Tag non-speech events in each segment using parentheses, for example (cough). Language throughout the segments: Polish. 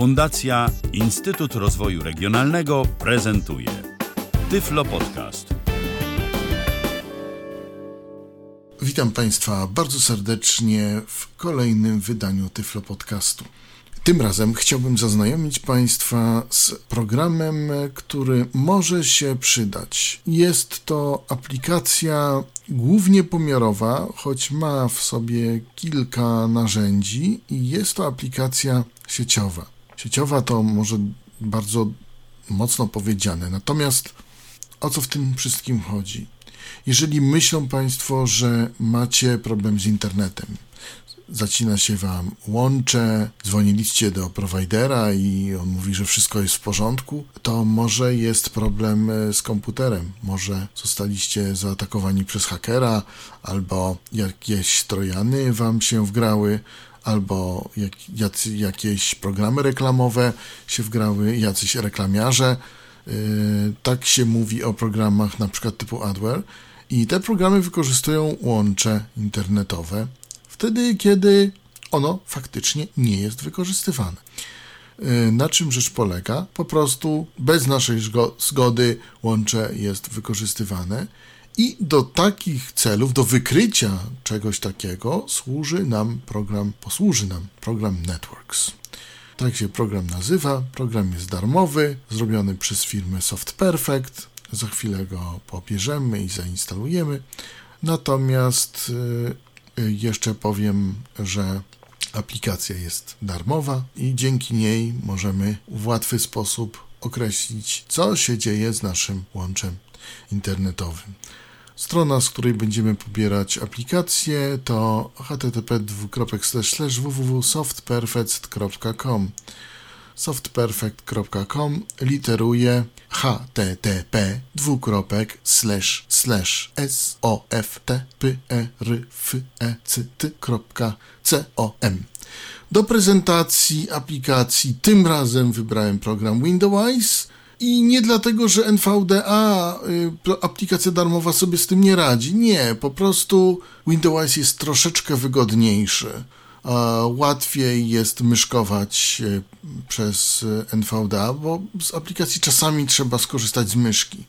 Fundacja Instytut Rozwoju Regionalnego prezentuje Tyflo Podcast. Witam Państwa bardzo serdecznie w kolejnym wydaniu Tyflo Podcastu. Tym razem chciałbym zaznajomić Państwa z programem, który może się przydać. Jest to aplikacja głównie pomiarowa, choć ma w sobie kilka narzędzi, i jest to aplikacja sieciowa. Sieciowa to może bardzo mocno powiedziane, natomiast o co w tym wszystkim chodzi? Jeżeli myślą Państwo, że macie problem z internetem, zacina się Wam łącze, dzwoniliście do prowajdera i on mówi, że wszystko jest w porządku, to może jest problem e, z komputerem. Może zostaliście zaatakowani przez hakera, albo jakieś trojany Wam się wgrały, albo jak, jacy, jakieś programy reklamowe się wgrały, jacyś reklamiarze. Yy, tak się mówi o programach na przykład typu Adware. I te programy wykorzystują łącze internetowe wtedy, kiedy ono faktycznie nie jest wykorzystywane. Yy, na czym rzecz polega? Po prostu bez naszej zgody łącze jest wykorzystywane i do takich celów, do wykrycia czegoś takiego służy nam program, posłuży nam program Networks. Tak się program nazywa. Program jest darmowy, zrobiony przez firmę Soft Perfect. Za chwilę go pobierzemy i zainstalujemy. Natomiast y, jeszcze powiem, że aplikacja jest darmowa i dzięki niej możemy w łatwy sposób określić, co się dzieje z naszym łączem internetowym. Strona, z której będziemy pobierać aplikację to http www.softperfect.com softperfect.com literuje http dwukropek slash slash softperfect.com Do prezentacji aplikacji tym razem wybrałem program Windows i nie dlatego, że NVDA, y, aplikacja darmowa, sobie z tym nie radzi. Nie, po prostu Windows jest troszeczkę wygodniejszy. Łatwiej jest myszkować y, przez NVDA, bo z aplikacji czasami trzeba skorzystać z myszki.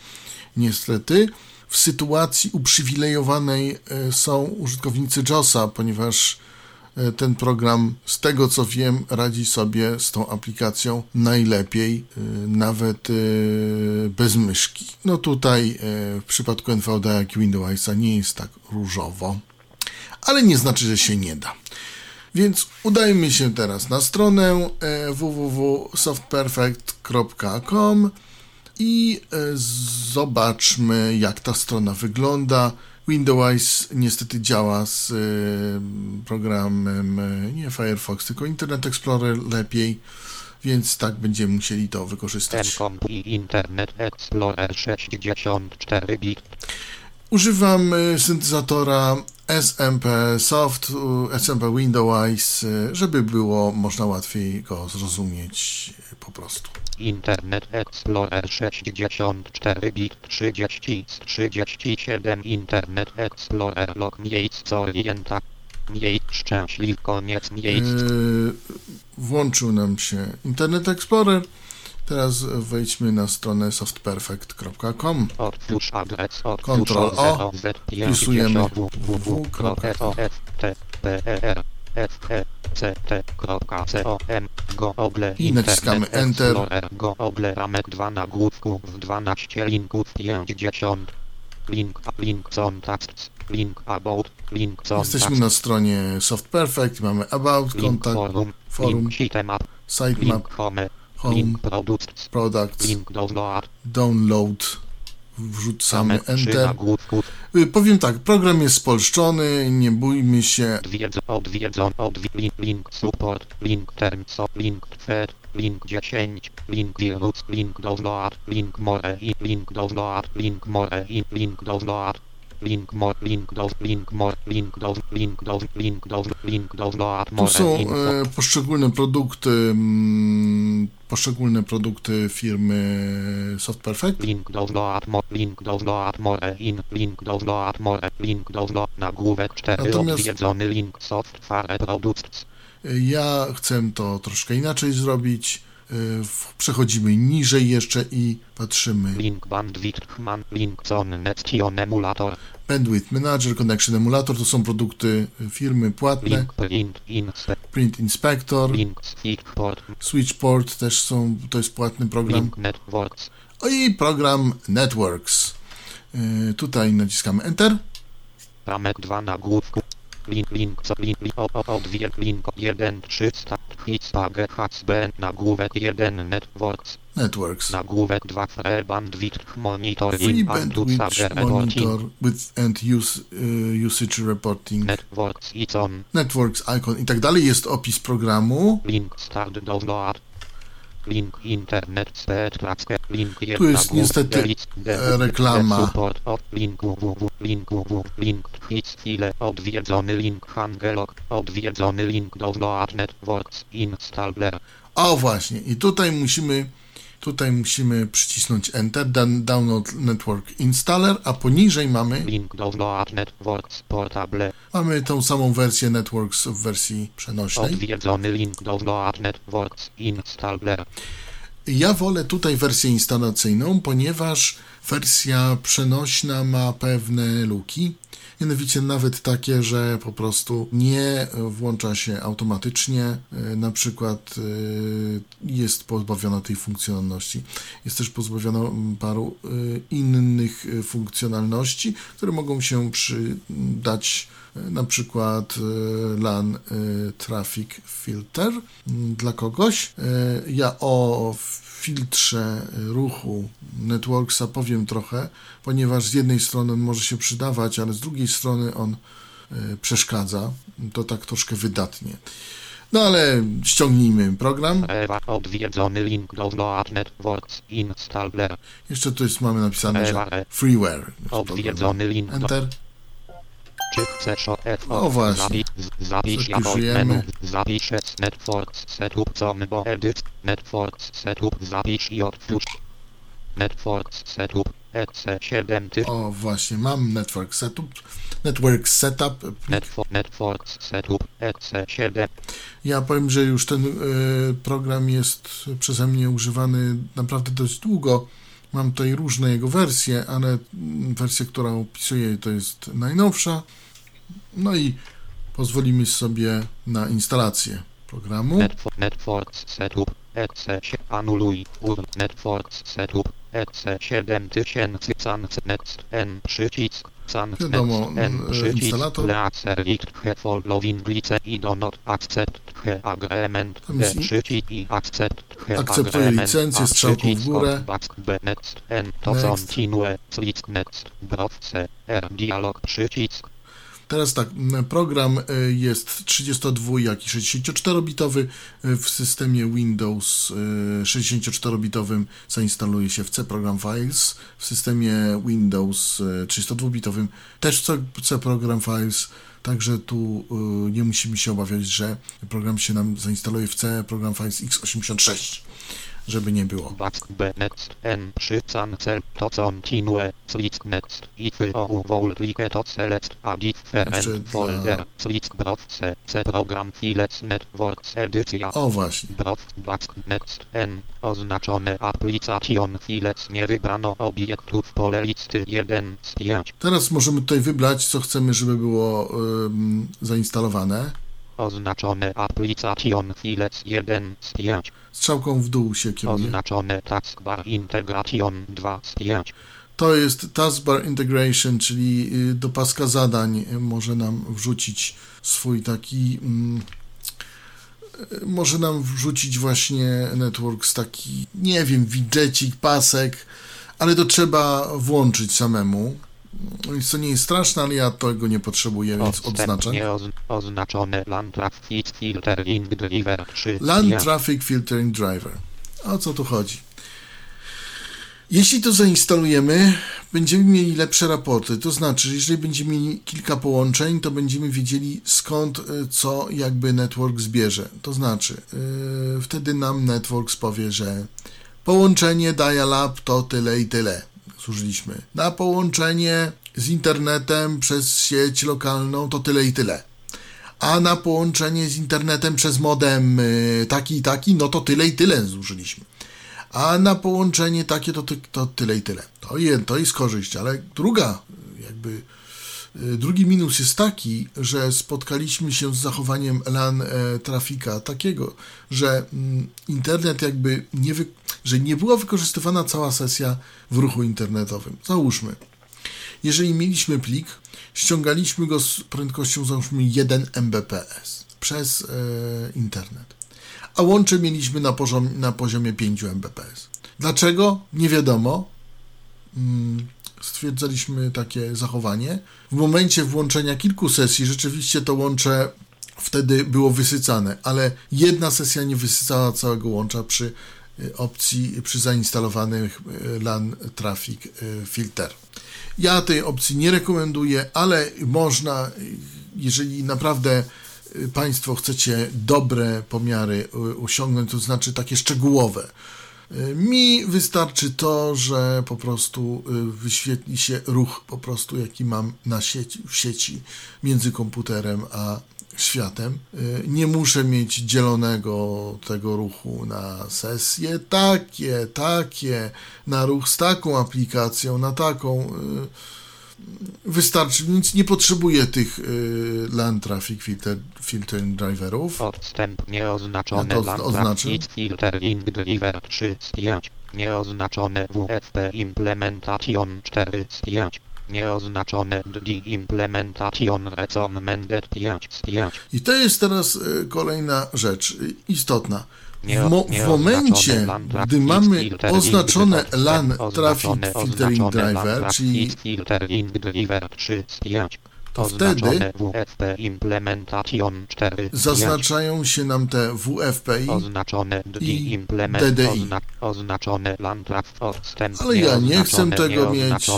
Niestety, w sytuacji uprzywilejowanej y, są użytkownicy JOSa, ponieważ ten program, z tego co wiem, radzi sobie z tą aplikacją najlepiej, e, nawet e, bez myszki. No tutaj w przypadku NVDA jak Windowsa nie jest tak różowo, ale nie znaczy, że się nie da. Więc udajmy się teraz na stronę www.softperfect.com i zobaczmy, jak ta strona wygląda. Windows niestety działa z y, programem y, nie Firefox, tylko Internet Explorer lepiej, więc tak będziemy musieli to wykorzystać. Internet Explorer 64 bit. Używam y, syntezatora SMP Soft, SMP Windows, żeby było można łatwiej go zrozumieć po prostu. Internet Explorer 64 bit 30 z 37 Internet Explorer log miejsc orienta miejsc szczęśliw koniec miejsc. Yy, włączył nam się Internet Explorer. Teraz wejdźmy na stronę softperfect.com. Otwórz adres, Ctrl O, wpisujemy www.softper ct.com google i naciskamy Enter. google ramek 2 nagłówków 12 linków 50 link link contacts link about link contacts Jesteśmy na stronie Soft Perfect, mamy about, kontakt, forum, forum sitemap, sitemap, link home, home, link products, products, link download, download wrzucamy Enter. Y, Powiem tak, program jest spolszczony, nie bójmy się. Odwiedzą, odwiedzą, odwi, link, support, link, terms, link, thread, link 10, link, virus, link, download, link, more, link, download, link, more, link, download, link, more, link, do, link, more, link, do, link, do, link, do, link, download, Tu more, są e, poszczególne produkty, mm, poszczególne produkty firmy Soft Perfect. Link download, mo, link download, more, in, link download, more, link nagłówek 4, Natomiast- odwiedzony link, software products, Ja chcę to troszkę inaczej zrobić. W- Przechodzimy niżej jeszcze i patrzymy. Link bandwidth man link zone emulator. Bandwidth Manager, Connection Emulator to są produkty firmy płatne. Print inspect. Print Inspector, switchport. Też są, to jest płatny program. O i program Networks. Yy, Tutaj naciskamy Enter. Ramek 2 nagłówku. Link, link, link, link, o, o, odwiek, link, 1, 300, hitsage, HSBN, nagłówek 1, networks, Networks. nagłówek 2, free bandwidth, monitoring, Free Bandwidth Monitor with and use, y, Usage Reporting. networks, it's on, Networks Icon i tak dalej. Jest opis programu. link, start, download, link, internet, tracker, link, 1, Tu jest niestety, reklama. support, o, link, www, link, www, link, hits, file, odwiedzony link, hangelog, odwiedzony link, download, networks, installer, O właśnie. I tutaj musimy tutaj musimy przycisnąć Enter. Download Network Installer, a poniżej mamy Link download networks portable. mamy tą samą wersję Networks w wersji przenośnej. Odwiedzony link download networks installer. Ja wolę tutaj wersję instalacyjną, ponieważ wersja przenośna ma pewne luki. Mianowicie nawet takie, że po prostu nie włącza się automatycznie, e, na przykład e, jest pozbawiona tej funkcjonalności. Jest też pozbawiona paru e, innych funkcjonalności, które mogą się przydać na przykład LAN Traffic Filter dla kogoś. Ja o filtrze ruchu Networksa powiem trochę, ponieważ z jednej strony on może się przydawać, ale z drugiej strony on e, przeszkadza. To tak troszkę wydatnie. No ale ściągnijmy program. Odwiedzony link download networks installer. Jeszcze tu jest, mamy napisane, że Ewa freeware. odwiedzony link do... Enter. O F O, właśnie. Zapisz, użyjemy. menu. Zapisz S networks setup zone bo edit. Networks setup zapisz i otwórz. Networks setup EC7 ty. O właśnie, mam network setup. Network setup. Netwo, networks setup EC7 Ja powiem, że już ten e, program jest przeze mnie używany naprawdę dość długo. Mam tutaj różne jego wersje, ale wersja, która opisuję, to jest najnowsza. No i pozwolimy sobie na instalację programu. Netwo, networks setup EC7 anuluj setup EC7000 sans next N przycisk sans Wiadomo, N mm, przycisk instalator. laser licht he following lice i do not accept he agreement i- przycisk i accept he agreement licencję, strzałką w górę. B next N to continue click next R dialog przycisk Teraz tak, program e, jest 32, jak i 64-bitowy. E, W systemie Windows e, 64-bitowym zainstaluje się w C Program Files. W systemie Windows e, 32-bitowym też C- C Program Files. Także tu e, nie musimy się obawiać, że program się nam zainstaluje w C Program Files x86, żeby nie było. O Jeszcze właśnie. Oznaczone application files nie wybrano obiektów pole listy 1 z 5 Teraz możemy tutaj wybrać, co chcemy, żeby było em, zainstalowane. Oznaczone application files 1 z 5 Strzałką w dół się kieruje. oznaczone taskbar integration 2 z 5 To jest Taskbar Integration, czyli y, do paska zadań y, może nam wrzucić swój taki. mm, y, Może nam wrzucić właśnie Networks taki, nie wiem, widżecik, pasek, ale to trzeba włączyć samemu. Więc to nie jest straszne, ale ja tego nie potrzebuję, więc odznaczam. Oznaczone LAN Traffic Filtering Driver 3 LAN ja. Traffic Filtering Driver. O co tu chodzi? Jeśli to zainstalujemy, będziemy mieli lepsze raporty. To znaczy, że jeżeli będziemy mieli kilka połączeń, to będziemy wiedzieli skąd y, co jakby network zbierze. To znaczy, yy, wtedy nam network powie, że połączenie dial-up to tyle i tyle zużyliśmy. Na połączenie z internetem przez sieć lokalną to tyle i tyle. a na połączenie z internetem przez modem y, taki i taki, no to tyle i tyle zużyliśmy. A na połączenie takie to, to tyle i tyle. To, je, to jest korzyść, ale druga, jakby y, drugi minus jest taki, że spotkaliśmy się z zachowaniem LAN e, trafika takiego, że mm, internet jakby nie, wy, że nie była wykorzystywana cała sesja w ruchu internetowym. Załóżmy, jeżeli mieliśmy plik, ściągaliśmy go z prędkością załóżmy 1 Mbps przez e, internet, a łącze mieliśmy na, poziom, na poziomie 5 Mbps. Dlaczego? Nie wiadomo. Mm, Stwierdzaliśmy takie zachowanie. W momencie włączenia kilku sesji rzeczywiście to łącze wtedy było wysycane, ale jedna sesja nie wysycała całego łącza przy y, opcji, przy zainstalowanych y, LAN Traffic y, Filter. Ja tej opcji nie rekomenduję, ale można, jeżeli naprawdę Państwo chcecie dobre pomiary osiągnąć, to znaczy takie szczegółowe. Mi wystarczy to, że po prostu y, wyświetli się ruch po prostu, jaki mam na sieci, w sieci między komputerem a światem. Y, Nie muszę mieć dzielonego tego ruchu na sesje takie, takie, na ruch z taką aplikacją, na taką. y, Wystarczy, nie potrzebuję tych y, LAN Traffic Filter, Filtering Driverów. Odstęp nieoznaczone Ja to. Traffic Filtering Driver 3 zdjąć. Nieoznaczone WFP Implementation 4 zdjąć. Nieoznaczone DD Implementation Recommended 5 zdjąć. I to jest teraz y, kolejna rzecz y, istotna. W, mo- w nieoznaczone momencie, gdy mamy oznaczone LAN Traffic Filtering Driver, czyli Filtering Driver 3 zdjąć. To wtedy- Oznaczone WFP Implementation 4 zdjąć. zaznaczają się nam te WFPI, i DDI. Ale ja nie chcę tego mieć.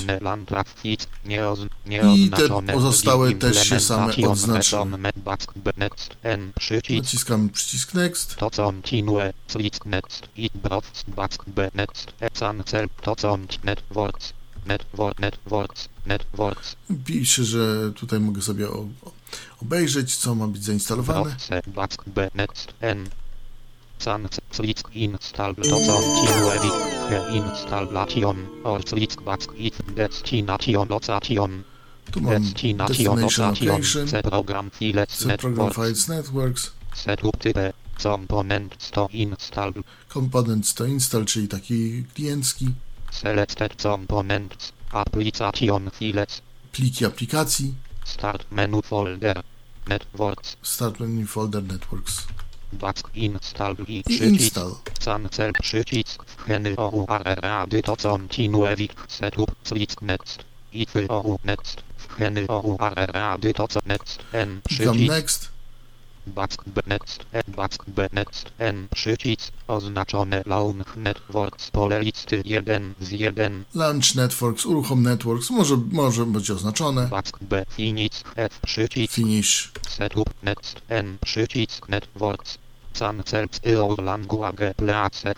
I te pozostałe też się same odznaczą. recommend back next n przycisk naciskamy przycisk Next, to network networks networks. Pisze, że tutaj mogę sobie obejrzeć, co ma być zainstalowane. Proce back b next n. Sans click install to continue with installation or click back it destination location. Tu mam destination location. C program files C Program Files Networks, setup type components to install. Components to install, czyli taki kliencki, selected components. Application files. Pliki aplikacji, start menu folder. Networks. Start Menu Folder Networks. Back install i przycisk. Install. Cancel przycisk. W heny OURR rady to continue with setup. Click next. Ify OU next. W heny OURR rady to next. N przycisk. Next, Back B next. N back B next. N przycisk. Oznaczone launch networks pole listy 1 z 1. Launch Networks, Uruchom Networks, może, może być oznaczone, Back B finish F przycisk. Finish, Setup next. N przycisk networks. Psyol Language Place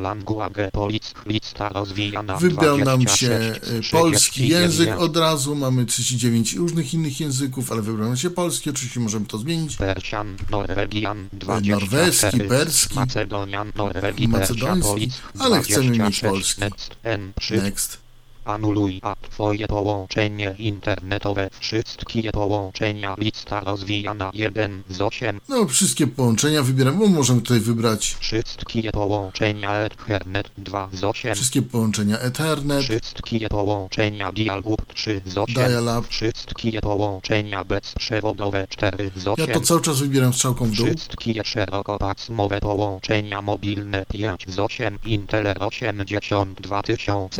Language Polic lista rozwijana Wybrał nam się 26, y, polski 39. język od razu, mamy 39 różnych innych języków, ale wybrał nam się polski, oczywiście możemy to zmienić. Persian, Norwegian, 24, norweski, perski, Macedonian, Norwegi, macedoński, ale chcemy mieć 26, polski. Next, N, 3, Next. Anuluj a twoje połączenie internetowe. Wszystkie połączenia lista rozwijana 1 z 8. No, wszystkie połączenia wybieram, bo możemy tutaj wybrać Wszystkie połączenia Ethernet 2 z 8. wszystkie połączenia Ethernet, Wszystkie połączenia dial-up 3 z 8. Dial-up. Wszystkie połączenia bezprzewodowe 4 z 8. Ja to cały czas wybieram strzałką w dół. Wszystkie szerokopasmowe połączenia mobilne 5 z 8 Intel 82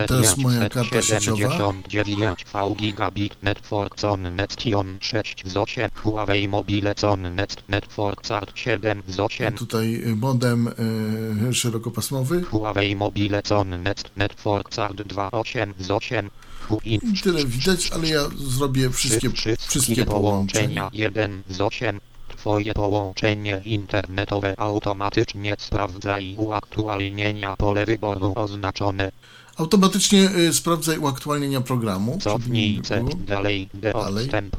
Teraz moja karta sieciowa. 79 V Gigabit Network on Nextion 6 z 8 Huawei Mobile on Next Network Card 7 z 8 Tutaj y, modem y, szerokopasmowy. Huawei Mobile on Next Network Card 2 8 z 8 Huin I tyle widać, ale ja zrobię wszystkie, wszystkie połączenia. połączenia 1 z 8. Twoje połączenie internetowe automatycznie sprawdza i uaktualnienia pole wyboru oznaczone. Automatycznie y, sprawdzaj uaktualnienia programu. Cofnij nie C było. dalej D odstęp.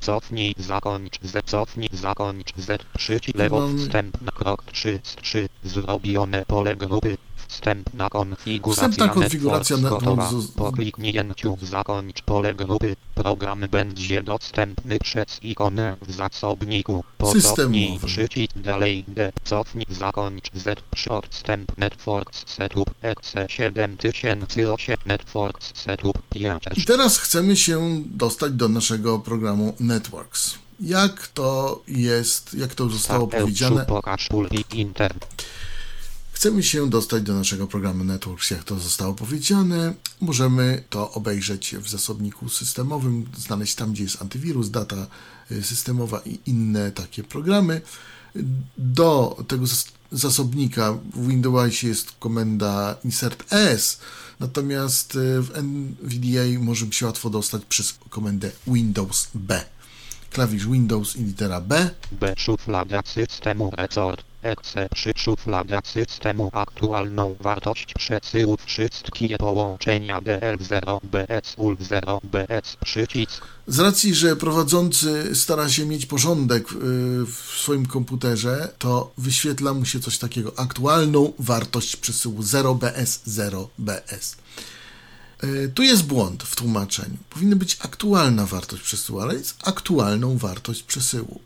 cofnij, zakończ, z, cofnij, zakończ, z, przycisk lewo, wstęp na krok 3 z 3, zrobione pole grupy, wstępna konfiguracja, Wstępna konfiguracja networks po kliknięciu w zakończ pole grupy, program będzie dostępny przez ikonę w zasobniku, po cofnij, Systemowy. przycisk dalej, D, cofnij, zakończ, Z, odstęp, networks setup, EXE 7008, networks setup, 5, I teraz chcemy się dostać do naszego programu Networks. Jak to jest, jak to zostało powiedziane? Pokaż pulpit inter. Chcemy się dostać do naszego programu Networks, jak to zostało powiedziane. Możemy to obejrzeć w zasobniku systemowym, znaleźć tam, gdzie jest antywirus, data y, systemowa i inne takie programy. Do tego zas- zasobnika w Windowsie jest komenda insert s, natomiast y, w NVDA możemy się łatwo dostać przez komendę Windows B. Klawisz Windows i litera B. B. Szuflada systemu resort. Systemu aktualną wartość wszystkie połączenia DL0 BS UL0 BS przycisk Z racji, że prowadzący stara się mieć porządek y, w swoim komputerze, to wyświetla mu się coś takiego. Aktualną wartość przesyłu 0BS 0BS. Y, Tu jest błąd w tłumaczeniu. Powinna być aktualna wartość przesyłu, ale jest aktualną wartość przesyłu.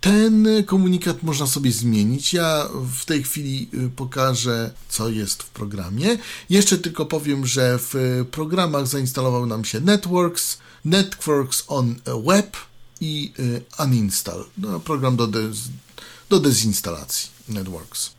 Ten komunikat można sobie zmienić. Ja w tej chwili y, pokażę, co jest w programie. Jeszcze tylko powiem, że w y, programach zainstalował nam się Networks, Networks on Web i y, Uninstall. No, program do, dez, do dezinstalacji Networks.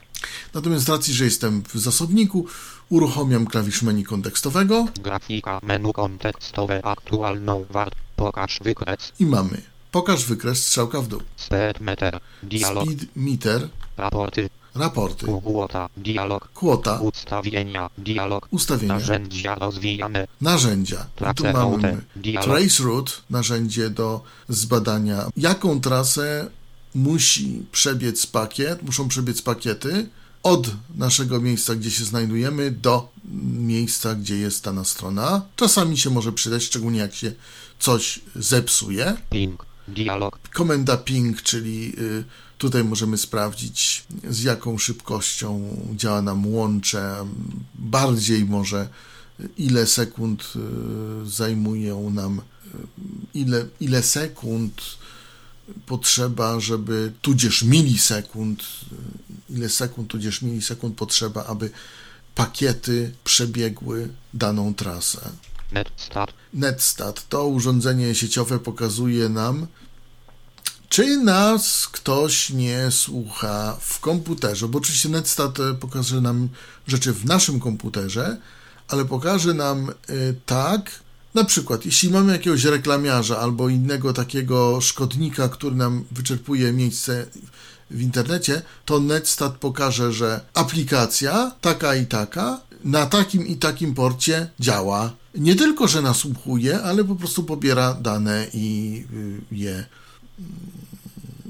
Natomiast z racji, że jestem w zasobniku, uruchomiam klawisz menu kontekstowego grafika menu kontekstowe aktualną wart pokaż wykres i mamy pokaż wykres strzałka w dół. speed meter. Dialog. Speed meter, raporty. Raporty, kłota dialog. Kwota, ustawienia. Dialog. Ustawienia. narzędzia rozwijane Narzędzia. Tu mamy. Trace Route, narzędzie do zbadania, jaką trasę musi przebiec pakiet, muszą przebiec pakiety od naszego miejsca, gdzie się znajdujemy, do miejsca, gdzie jest dana strona. Czasami się może przydać, szczególnie jak się coś zepsuje. ping dialog Komenda ping, czyli y, tutaj możemy sprawdzić z jaką szybkością działa nam łącze, bardziej może ile sekund y, zajmują nam, y, ile, ile sekund potrzeba, żeby, tudzież milisekund, ile sekund, tudzież milisekund potrzeba, aby pakiety przebiegły daną trasę. Net start Netstat to urządzenie sieciowe pokazuje nam, czy nas ktoś nie słucha w komputerze, bo oczywiście Netstat e, pokaże nam rzeczy w naszym komputerze, ale pokaże nam e, tak, na przykład, jeśli mamy jakiegoś reklamiarza albo innego takiego szkodnika, który nam wyczerpuje miejsce w internecie, to Netstat pokaże, że aplikacja taka i taka na takim i takim porcie działa. Nie tylko, że nasłuchuje, ale po prostu pobiera dane i y, je,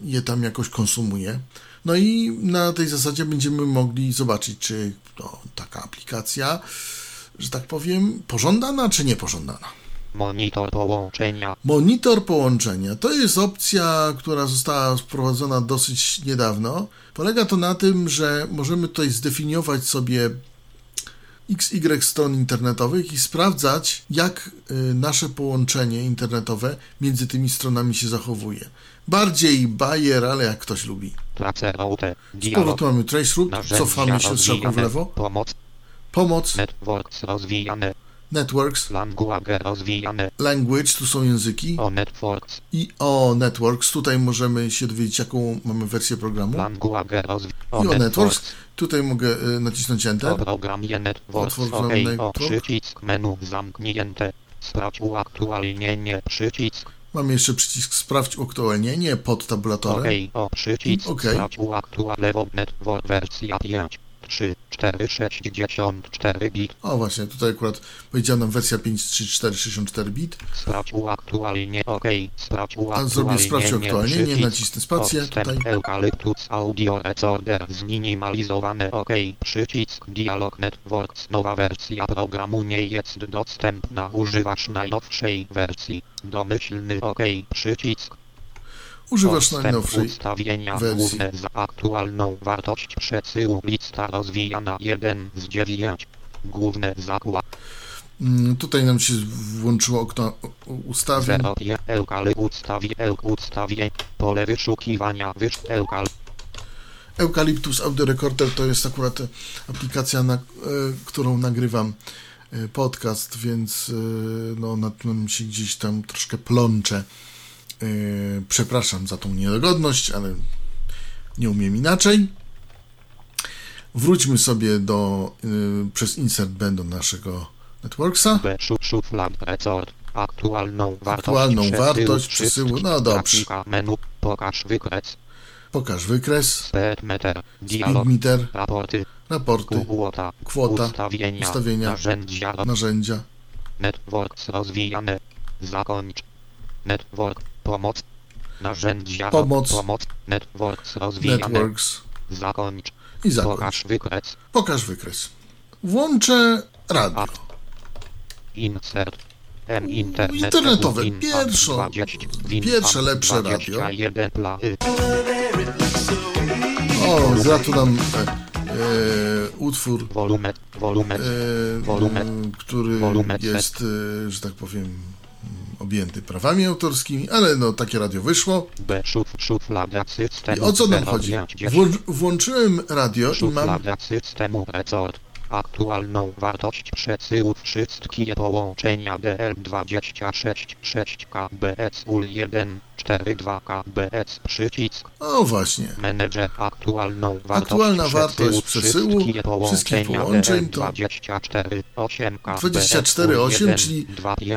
je tam jakoś konsumuje. No i na tej zasadzie będziemy mogli zobaczyć, czy to taka aplikacja, że tak powiem, pożądana czy niepożądana. monitor połączenia Monitor połączenia to jest opcja, która została wprowadzona dosyć niedawno. Polega to na tym, że możemy tutaj zdefiniować sobie XY stron internetowych i sprawdzać, jak y, nasze połączenie internetowe między tymi stronami się zachowuje. Bardziej bajer, ale jak ktoś lubi. Z powrotu mamy traceroute, cofamy się strzałką w lewo, pomoc. Pomoc, networks rozwijane networks, language rozwijane language, tu są języki o networks i o networks, tutaj możemy się dowiedzieć, jaką mamy wersję programu. language rozwi I o networks, tutaj mogę y, nacisnąć Enter. O programie Networks Otwórz OK, programie o Network. przycisk menu zamknięte. Sprawdź uaktualnienie, przycisk Mamy jeszcze przycisk sprawdź uaktualnienie pod OK, tabulatorem. o przycisk OK. sprawdź uaktual lewo Network wersja 5. 3, 4, 64 bit. O właśnie, tutaj akurat powiedziała nam wersja 5.3.4 64 bit. Sprawdź uaktualnienie, OK. Sprawdź A uaktualnienie. zrobię sprawdź uaktualnienie, przycisk. nacisnę spację tutaj. Eucalyptus Audio Recorder zminimalizowane OK. Przycisk Dialog Networks. Nowa wersja programu nie jest dostępna. Używasz najnowszej wersji. Domyślny OK. Przycisk. Używasz najnowszej. ustawienia wersji. główne za aktualną wartość przesyłu. Lista rozwijana 1 z 9. Główne zakład Mm, Tutaj nam się włączyło okno ustawień. 0 je Eukaly ustawie Euk ustawie pole wyszukiwania wysz Eukal Eucalyptus Audio Recorder to jest akurat e, aplikacja, na e, którą nagrywam e, podcast, więc no, nad tym się gdzieś tam troszkę plączę. E, Przepraszam za tą niedogodność, ale nie umiem inaczej. Wróćmy sobie do e, przez insert B do naszego networksa. B szuf szuflad resort aktualną wartość Aktualną przesyłu, wartość przesyłu, no dobrze. Menu pokaż wykres. Pokaż wykres, speedmeter dialog speedmeter, raporty raporty, kwota kwota, ustawienia, ustawienia, narzędzia. narzędzia, networks rozwijane zakończ. Network pomoc narzędzia Pomoc. pomoc networks rozwijane networks zakończ i zakończ. pokaż wykres Pokaż wykres. Włączę radio. Insert. M internet. Internetowe. Pierwsze- 20, win- pierwsze lepsze radio. 21 pla- y. O, gra tu nam e, e, utwór, wolumet, e, który jest, e, że tak powiem, objęty prawami autorskimi, ale no takie radio wyszło. I o co nam chodzi? włączyłem radio i mam. Aktualną wartość przesyłu wszystkie połączenia DL26 6 KBS UL 1 42 KBS przycisk O właśnie. Menedżer aktualną wartość Aktualna wartość przesyłu wszystkie połączenia wszystkich połączeń to 24 8 24,8, czyli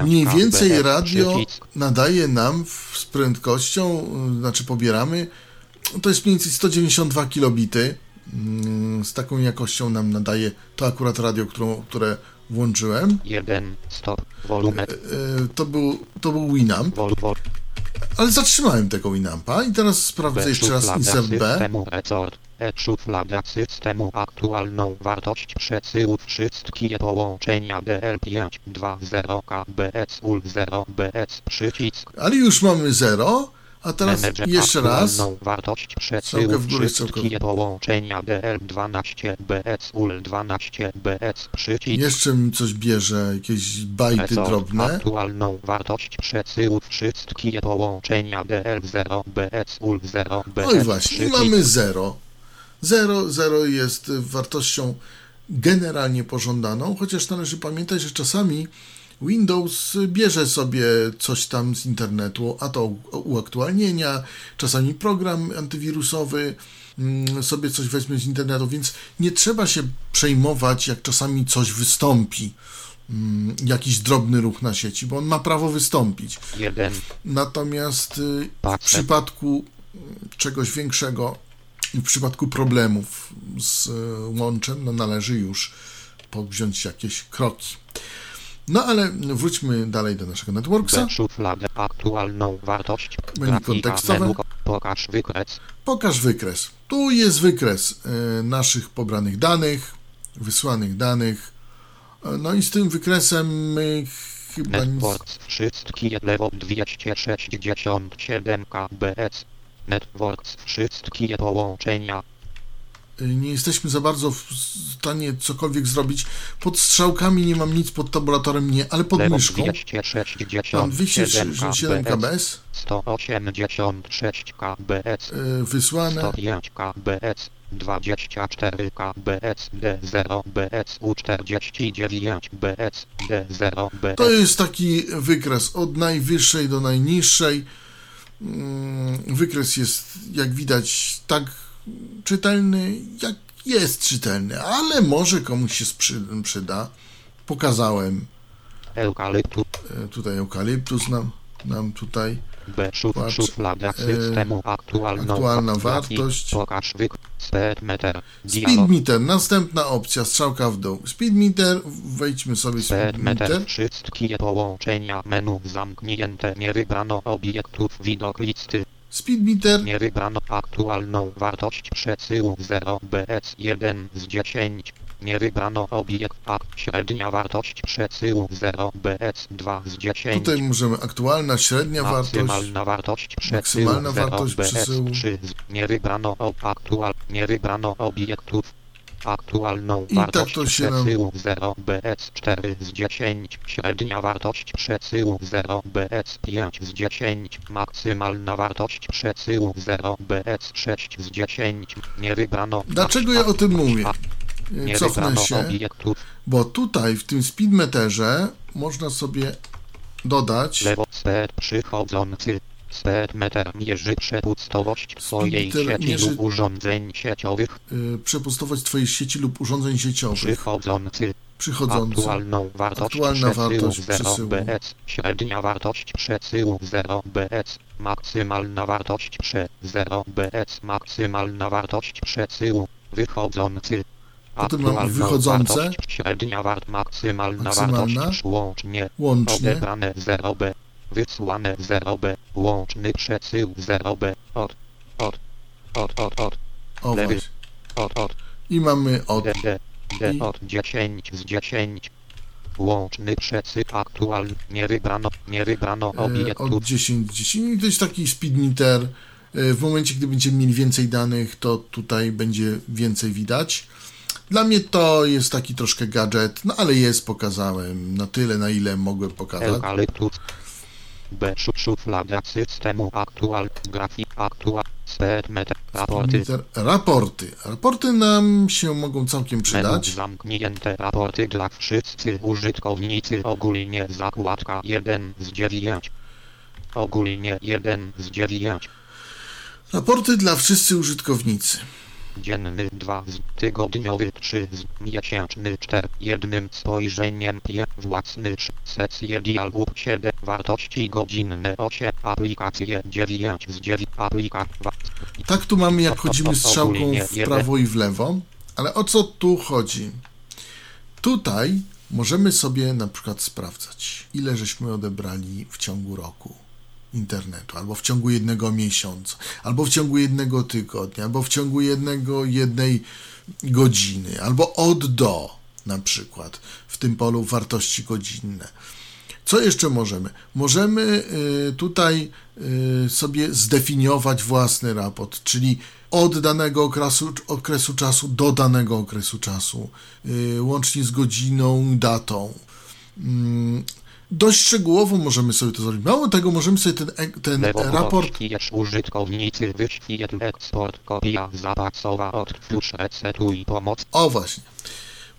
mniej więcej radio nadaje nam z prędkością, y, znaczy pobieramy, to jest mniej więcej 192 kilobity. Mm, Z taką jakością nam nadaje to akurat radio, którą, które włączyłem. 1 stop volumet. Y, To był, to był Winamp, vol vol ale zatrzymałem tego Winampa i teraz sprawdzę jeszcze raz insert B. E szuflada systemu aktualną wartość przesyłu wszystkie połączenia DL520 KBS UL 0 BS przycisk. Ale już mamy 0, a teraz jeszcze raz. wartość przesyłu w górę, wszystkie połączenia DL12 BS UL 12 BS przycisk Jeszcze mi coś bierze, jakieś bajty drobne. Aktualną wartość przesyłu wszystkie połączenia DL0 BS UL 0 BS No i właśnie, mamy 0. 0, 0 jest wartością generalnie pożądaną, chociaż należy pamiętać, że czasami Windows bierze sobie coś tam z internetu, a to uaktualnienia, czasami program antywirusowy mm, sobie coś weźmie z internetu, więc nie trzeba się przejmować, jak czasami coś wystąpi, mm, jakiś drobny ruch na sieci, bo on ma prawo wystąpić. 1 Natomiast y, w przypadku y, czegoś większego i w przypadku problemów z y, łączem, no należy już podjąć jakieś kroki. No ale wróćmy dalej do naszego networksa. Szufladę aktualną wartość Menu kontekstowe. pokaż wykres Pokaż wykres. Tu jest wykres y, naszych pobranych danych, wysłanych danych. Y, No i z tym wykresem my chyba nic... Networks wszystkie lewo 267 KBS Networks wszystkie połączenia nie jesteśmy za bardzo w stanie cokolwiek zrobić. Pod strzałkami nie mam nic, pod tabulatorem nie, ale pod lewo myszką mam 267 267 KBS KBS 186 KBS y, wysłane. 105 KBS 24 KBS D0 BS U49 BS D0 BS To jest taki wykres od najwyższej do najniższej. Mm, Wykres jest, jak widać, tak czytelny, jak jest czytelny, ale może komuś się przyda. Pokazałem Eukalyptus y, tutaj eukaliptus nam. nam tutaj B. Patrz, szuflada e, systemu aktualną aktualna wartość. Pokaż wyk. Speedmeter. Speed Dialog. meter, następna opcja, strzałka w dół. Speed meter, wejdźmy sobie speed Speedmeter. meter. Wszystkie połączenia menu zamknięte. Nie wybrano obiektów. Widok listy. Speed meter, Nie aktualną wartość przesyłu 0 BS1 z 10. Nie wybrano obiekt akt średnia wartość przesyłu 0 BS2 z 10. tutaj możemy aktualna, średnia wartość. Maksymalna wartość przesyłu Maksymalna 0 wartość przesyłu. BS3 z nie wybrano ob aktual nie obiektów. Aktualną I tak wartość nam- przesyłu 0 BS4 z 10. Średnia wartość przesyłu 0 BS5 z 10. Maksymalna wartość przesyłu 0 BS6 z 10. Nie wybrano. Dlaczego ja o tym mówię? Nie Cofnę się, bo tutaj w tym speed meterze można sobie dodać Lewo przychodzący. Set meter mierzy przepustowość swojej sieci mierzy- lub urządzeń sieciowych. y, przepustowość twojej sieci lub urządzeń sieciowych. Przychodzący. Przychodzący. Aktualną wartość Aktualna przesyłu wartość 0 przesyłu. BS. Średnia wartość przesyłu 0 BS. Maksymalna wartość prze 0 BS. Maksymalna wartość przesyłu. Wychodzący. Potem Aktualną wychodzące. wartość, Średnia wart maksymalna, Maksymalna. wartość łącznie. Łącznie. Odebrane 0B. Wysłane 0B. Łączny przesył 0B. Od. Od. Od. Od. Od. O lewy. właśnie. Od. Od. I mamy od. D. D. D. I- Od 10 z 10. Łączny przesył aktualny. Nie wybrano. Nie wybrano e, obiektów. Od 10, 10. I to jest taki speed meter. E, W momencie, gdy będziemy mieli więcej danych, to tutaj będzie więcej widać. Dla mnie to jest taki troszkę gadżet, no ale jest, pokazałem na tyle, na ile mogłem pokazać. B. Szuf, szuflada systemu aktual. Grafik aktual. Meter. Raporty. Raporty. Raporty nam się mogą całkiem Menu przydać. zamknięte raporty dla wszyscy użytkownicy ogólnie zakładka 1 z 9. Ogólnie 1 z 9. Raporty dla wszyscy użytkownicy. Dzienny 2 z tygodniowy 3 z miesięczny 4 jednym spojrzeniem 5 własny 3 sesje dialogów 7 wartości godzinne 8 aplikacje 9 z 9 aplikacja Tak tu mamy, jak chodzimy strzałką w prawo i w lewo. Ale o co tu chodzi? Tutaj możemy sobie na przykład sprawdzać, ile żeśmy odebrali w ciągu roku internetu, albo w ciągu jednego miesiąca, albo w ciągu jednego tygodnia, albo w ciągu jednego, jednej godziny, albo od do na przykład w tym polu wartości godzinne. Co jeszcze możemy? Możemy y, tutaj y, sobie zdefiniować własny raport, czyli od danego okresu, okresu czasu do danego okresu czasu, y, łącznie z godziną, datą. Dość szczegółowo możemy sobie to zrobić. Mało tego, możemy sobie ten, e- ten raport użytkownicy wyświetl eksport kopia zapasowa odtwórz resetuj pomoc O właśnie.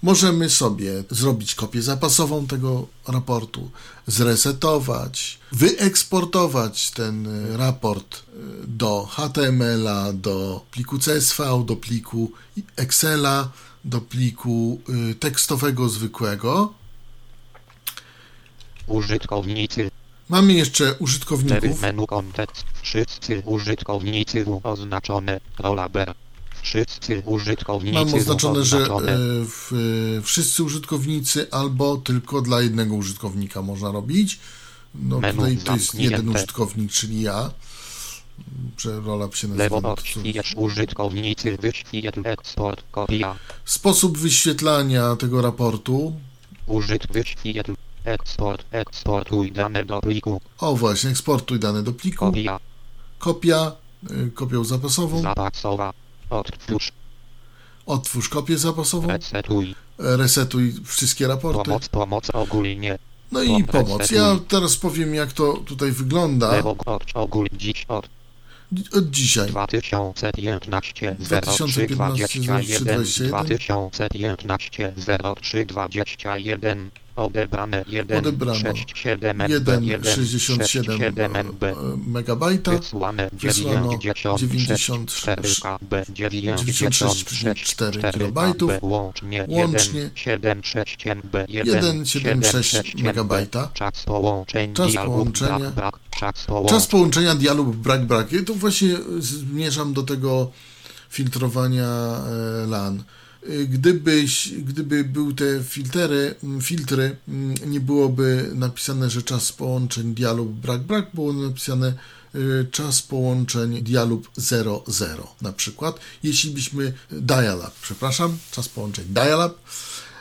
Możemy sobie zrobić kopię zapasową tego raportu, zresetować, wyeksportować ten y, raport y, do HTML-a, do pliku CSV, do pliku Excela, do pliku tekstowego zwykłego. Użytkownicy Mamy jeszcze 4 użytkowników. menu kontekst wszyscy użytkownicy oznaczone rola ber wszyscy użytkownicy Mam oznaczone, że e, w, e, wszyscy użytkownicy albo tylko dla jednego użytkownika można robić. No Menu tutaj to jest jeden użytkownik, czyli ja. Że rola się nazywa. użytkownicy wyświetl eksport kopia Sposób wyświetlania tego raportu. użyt wyświetl eksport eksportuj dane do pliku O właśnie, eksportuj dane do pliku. kopia Kopia, y, kopią zapasową. zapasowa odtwórz Otwórz kopię zapasową. resetuj Resetuj wszystkie raporty. pomoc pomoc ogólnie No i Pomoc. Ja teraz powiem, jak to tutaj wygląda od dzisiaj. 2015 2015 0321 03 2015 0321 odebrane 1 Odebrano 67 MB 1,67 MB megabajta. wysłane Wysłano 96 96 4KB 96,4 kilobajtów. łącznie Łącznie 1,76 MB 1,76 megabajta. Czas połączeń Czas połączenia brak, brak, Czas połączenia. Czas połączenia dialog brak brak. Ja tu właśnie zmierzam do tego filtrowania e, LAN. Y, Gdybyś, gdyby były te filtry, mm, filtry, mm, nie byłoby napisane, że czas połączeń dialog brak brak, było napisane y, czas połączeń dialog 00 na przykład. Jeśli byśmy dial-up, przepraszam, czas połączeń dial-up,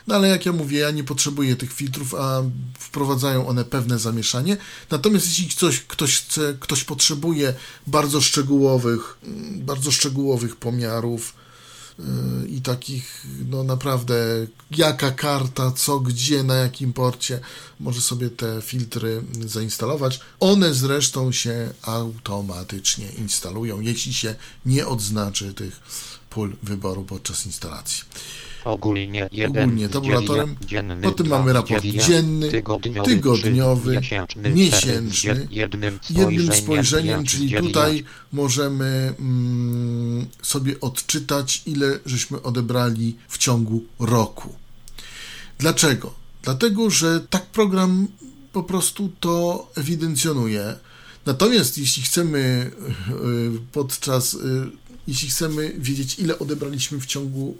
no ale jak ja mówię, ja nie potrzebuję tych filtrów, a wprowadzają one pewne zamieszanie. Natomiast jeśli ktoś, ktoś chce, ktoś potrzebuje bardzo szczegółowych, mm, bardzo szczegółowych pomiarów i takich, no naprawdę, jaka karta, co, gdzie, na jakim porcie, może sobie te filtry zainstalować. One zresztą się automatycznie instalują, jeśli się nie odznaczy tych pól wyboru podczas instalacji. Ogólnie jeden Ogólnie tabulatorem. dzienny, Potem dwa mamy raport dzienny, tygodniowy, tygodniowy, miesięczny, miesięczny. jednym Jednym spojrzeniem, czyli tutaj możemy mm, sobie odczytać, ile żeśmy odebrali w ciągu roku. Dlaczego? Dlatego, że tak program po prostu to ewidencjonuje. Natomiast jeśli chcemy y, podczas, y, jeśli chcemy wiedzieć, ile odebraliśmy w ciągu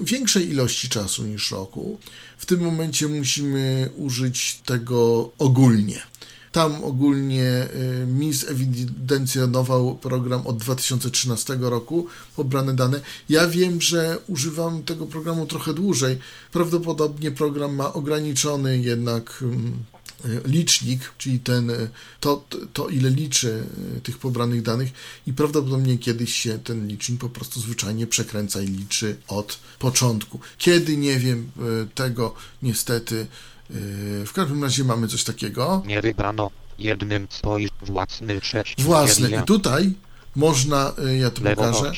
większej ilości czasu niż roku, w tym momencie musimy użyć tego ogólnie. Tam ogólnie y, mi zewidencjonował program od 2013 roku, pobrane dane. Ja wiem, że używam tego programu trochę dłużej. Prawdopodobnie program ma ograniczony jednak mm, licznik, czyli ten, y, to, to ile liczy y, tych pobranych danych i prawdopodobnie kiedyś się ten licznik po prostu zwyczajnie przekręca i liczy od początku. Kiedy, nie wiem, y, tego niestety y, w każdym razie mamy coś takiego. Nie jednym spojrz własny sześć Własne. dziewięć, I tutaj można, y, ja tu pokażę,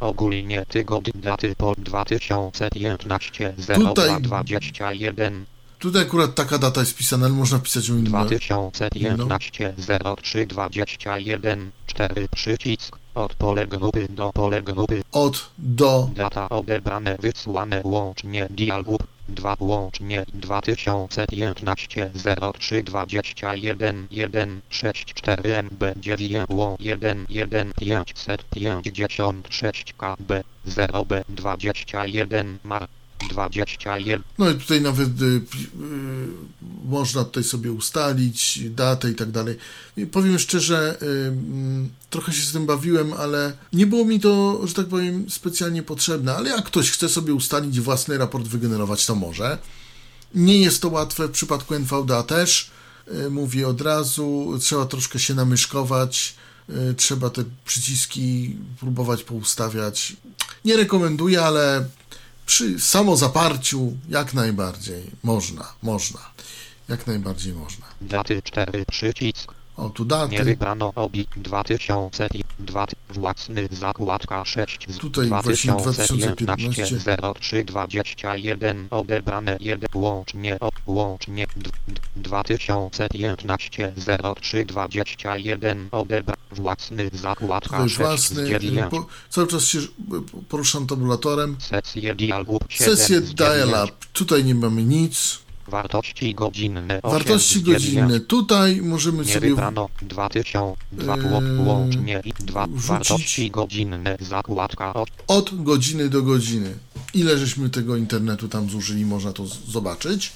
ogólnie tygodnie daty po 2015 Tutaj- 02 21 tutaj akurat taka data jest pisana, ale można pisać ją inną. 2015 03 21 4 przycisk od pole grupy do pole grupy Od do. Data odebrane wysłane łącznie dialog 2 łącznie 2015 03 21 1 6 4 MB 9 1 1 556 KB 0 B 21 mar 21 No i tutaj nawet y, y, można tutaj sobie ustalić datę i tak dalej. I powiem szczerze, y, mm, trochę się z tym bawiłem, ale nie było mi to, że tak powiem, specjalnie potrzebne. Ale jak ktoś chce sobie ustalić własny raport, wygenerować, to może. Nie jest to łatwe w przypadku NVDA też. Y, Mówię od razu, trzeba troszkę się namyszkować. y, Trzeba te przyciski próbować poustawiać. Nie rekomenduję, ale przy samozaparciu jak najbardziej można, można. Jak najbardziej można. daty 4 przycisk O, tu nie daty. wybrano obi 2002 własny zakładka 6 z Tutaj właśnie 2015 2015. 03 21 odebrane 1 łącznie o, łącznie d- d- 2015 03 21 odebrane własny zakładka Tutaj 6 z własny. 9 Po, cały czas się y, poruszam tabulatorem. sesję dialogu 7 Sesję z 9 dial-up. Tutaj nie mamy nic. Wartości godzinne 8 Wartości z 9 godzinne. Tutaj możemy Nie sobie wybrano 2000, 2 Yy, łącznie i 2 wrzucić. wartości godzinne zakładka o od godziny do godziny. Ile żeśmy tego internetu tam zużyli, można to zobaczyć.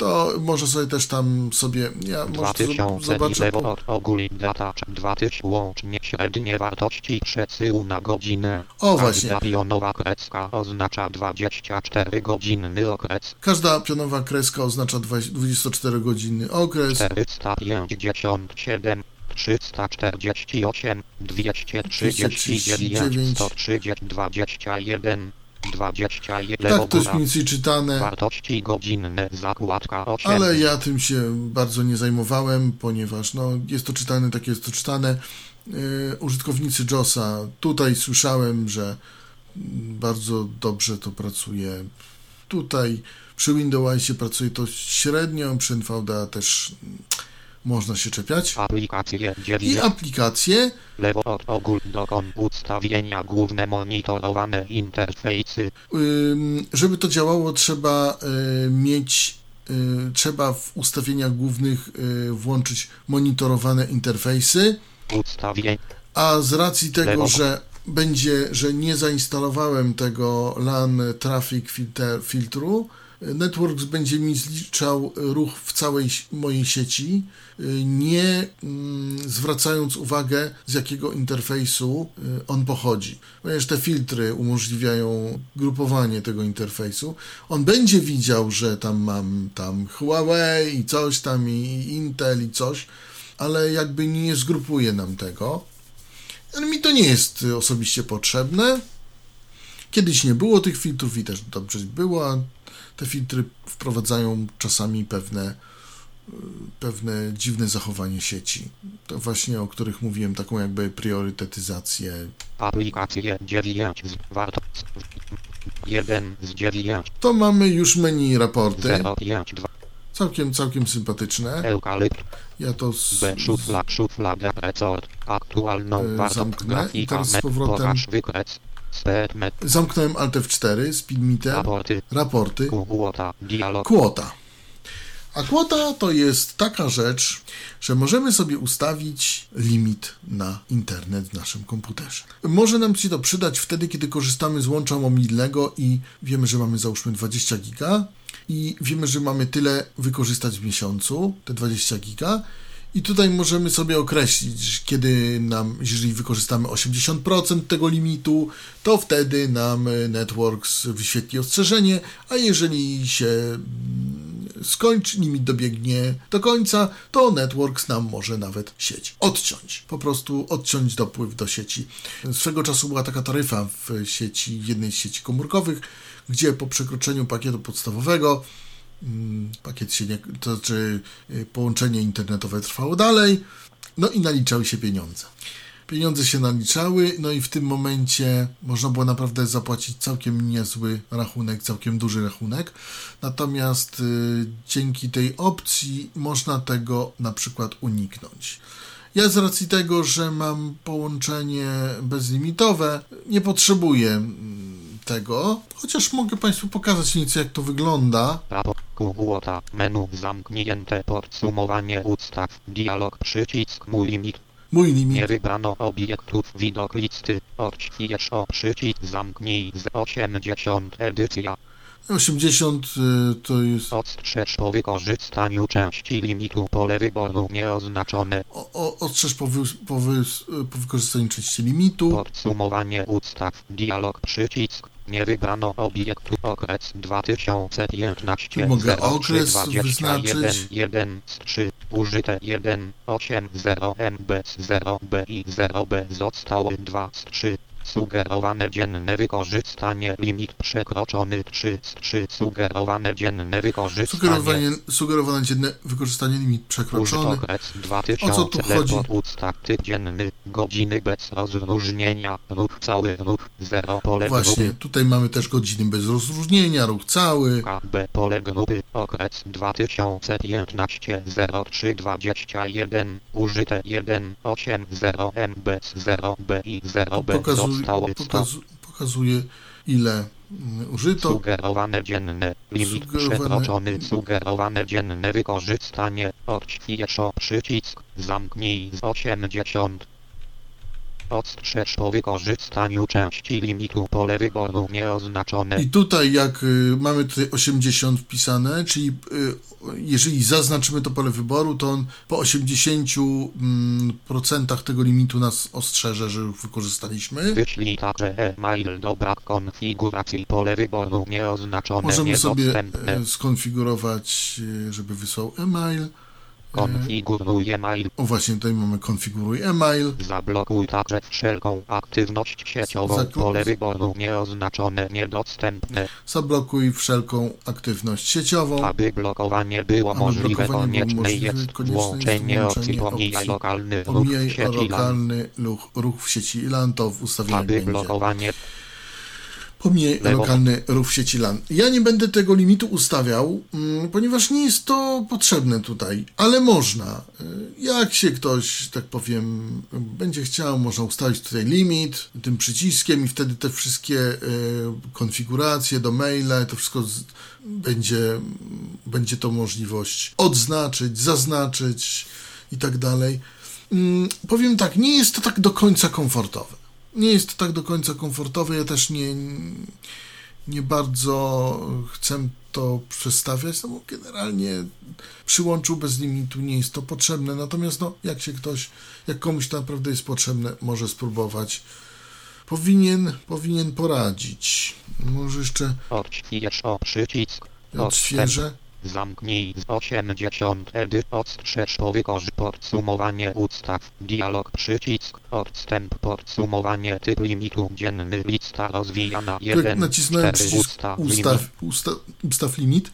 To może sobie też tam sobie, ja może to zob- 2000 zobaczę. Po, ogólnie data 2000 łącznie średnie wartości przesyłu na godzinę. o właśnie, Każda pionowa kreska oznacza 24 godzinny okres. każda pionowa kreska oznacza 24-godzinny okres. 457 348 239 130 21 21 Tak to jest mniej więcej czytane. Wartości godzinne zakładka 8 Ale ja tym się bardzo nie zajmowałem, ponieważ no, jest to czytane, tak jest to czytane. Yy, użytkownicy JOSa, tutaj słyszałem, że bardzo dobrze to pracuje. Tutaj przy Windowsie pracuje to średnio, przy NVDA też można się czepiać. aplikacje I 9 aplikacje, lewo od ogól do ustawienia główne monitorowane interfejsy Ym, żeby to działało, trzeba y, mieć y, trzeba w ustawieniach głównych y, włączyć monitorowane interfejsy, Ustawień. a z racji tego, Lewo. że będzie, że nie zainstalowałem tego LAN Traffic filter, filtru, Networks będzie mi zliczał ruch w całej mojej sieci, nie mm, zwracając uwagę z jakiego interfejsu y, on pochodzi. Ponieważ te filtry umożliwiają grupowanie tego interfejsu. On będzie widział, że tam mam tam Huawei i coś tam i Intel i coś, ale jakby nie zgrupuje nam tego. Ale mi to nie jest osobiście potrzebne. Kiedyś nie było tych filtrów i też dobrze było, te filtry wprowadzają czasami pewne, y, pewne dziwne zachowanie sieci. To właśnie o których mówiłem, taką jakby priorytetyzację. Aplikacje 9 z warto 1 z 9 To mamy już menu raporty, 0 5 2 całkiem, całkiem sympatyczne. Ja to z, aktualną E, zamknę i teraz z powrotem- zamknąłem Alt F4, speedmeter, raporty raporty. Kłota dialog Kłota. A kwota to jest taka rzecz, że możemy sobie ustawić limit na internet w naszym komputerze. Może nam się to przydać wtedy, kiedy korzystamy z łącza mobilnego i wiemy, że mamy załóżmy 20 giga i wiemy, że mamy tyle wykorzystać w miesiącu, te 20 giga. I tutaj możemy sobie określić, kiedy nam, jeżeli wykorzystamy 80% tego limitu, to wtedy nam e, Networks wyświetli ostrzeżenie, a jeżeli się mm, skończy, limit dobiegnie do końca, to Networks nam może nawet sieć odciąć. Po prostu odciąć dopływ do sieci. Swego czasu była taka taryfa w sieci, jednej z sieci komórkowych, gdzie po przekroczeniu pakietu podstawowego pakiet się nie, to znaczy y, połączenie internetowe trwało dalej, no i naliczały się pieniądze. Pieniądze się naliczały, no i w tym momencie można było naprawdę zapłacić całkiem niezły rachunek, całkiem duży rachunek. Natomiast y, dzięki tej opcji można tego na przykład uniknąć. Ja z racji tego, że mam połączenie bezlimitowe, nie potrzebuję mm, tego, chociaż mogę Państwu pokazać nieco jak to wygląda. Kłota menu zamknięte podsumowanie ustaw dialog przycisk mój limit Mój limit nie wybrano obiektów widok listy odśwież o przycisk zamknij z 80 edycja 80 y, to jest Ostrzeż po wykorzystaniu części limitu pole wyboru nieoznaczone. o, o, ostrzeż po, wy, po, wy, po wykorzystaniu części limitu. Podsumowanie ustaw. Dialog przycisk. Nie wybrano obiektu okres 2015 Mogę 03 okres 21 wyznaczyć. 1 z 3 użyte 1 8 0 M bez 0 B i 0 B zostały 2 z 3 Sugerowane dzienne wykorzystanie limit przekroczony 3 z 3 Sugerowane dzienne wykorzystanie Sugerowanie, sugerowane dzienne wykorzystanie limit przekroczony. O co tu 2000 chodzi? dzienny, godziny bez rozróżnienia, ruch cały, ruch 0 pole Właśnie, grupy, tutaj mamy też godziny bez rozróżnienia, ruch cały. KB pole grupy, okres 2015 0321, użyte 1 8 0 M bez 0 B i 0 B Pokazuje, zostało 100. pokazu, pokazuje ile mm, użyto. Sugerowane dzienne, limit Sugerowane- przekroczony, sugerowane dzienne wykorzystanie, odśwież przycisk, zamknij z 80. Ostrzeż po wykorzystaniu części limitu pole wyboru nieoznaczone. I tutaj jak y, mamy tutaj 80 wpisane, czyli y, jeżeli zaznaczymy to pole wyboru, to on po 80% mm, procentach tego limitu nas ostrzeże, że już wykorzystaliśmy. Wyślij także e-mail do brak konfiguracji pole wyboru nieoznaczone Możemy sobie e, skonfigurować, e, żeby wysłał e-mail. Konfiguruj e-mail. O właśnie, tutaj mamy konfiguruj e-mail. Zablokuj także wszelką aktywność sieciową Zakl- pole wyboru nieoznaczone niedostępne. Zablokuj wszelką aktywność sieciową. Aby blokowanie było Aby możliwe, blokowanie było konieczne możliwe, jest konieczne jest włączenie opcji opcji lokalny ruch sieci LAN. lokalny ruch, ruch w sieci LAN, to w ustawieniach Aby będzie. blokowanie pomije Lewo. lokalny ruch w sieci LAN. Ja nie będę tego limitu ustawiał, mm, ponieważ nie jest to potrzebne tutaj, ale można. Y, Jak się ktoś, tak powiem, będzie chciał, można ustawić tutaj limit tym przyciskiem i wtedy te wszystkie y, konfiguracje do maila, to wszystko będzie, będzie to możliwość odznaczyć, zaznaczyć i tak dalej. Mm, Powiem tak, nie jest to tak do końca komfortowe. Nie jest to tak do końca komfortowe. Ja też nie, nie bardzo chcę to przestawiać, no bo generalnie przyłączu bez limitu nie jest to potrzebne. Natomiast no, jak się ktoś, jak komuś to naprawdę jest potrzebne, może spróbować. Powinien, powinien poradzić. Może jeszcze odświeżę. Zamknij z 80 edy odstrzeż powykorz podsumowanie ustaw. Dialog przycisk. Odstęp podsumowanie typ limitu dzienny lista rozwijana Jak 1 nacisnąłem 4 przycisk ustaw, ustaw, usta, ustaw limit,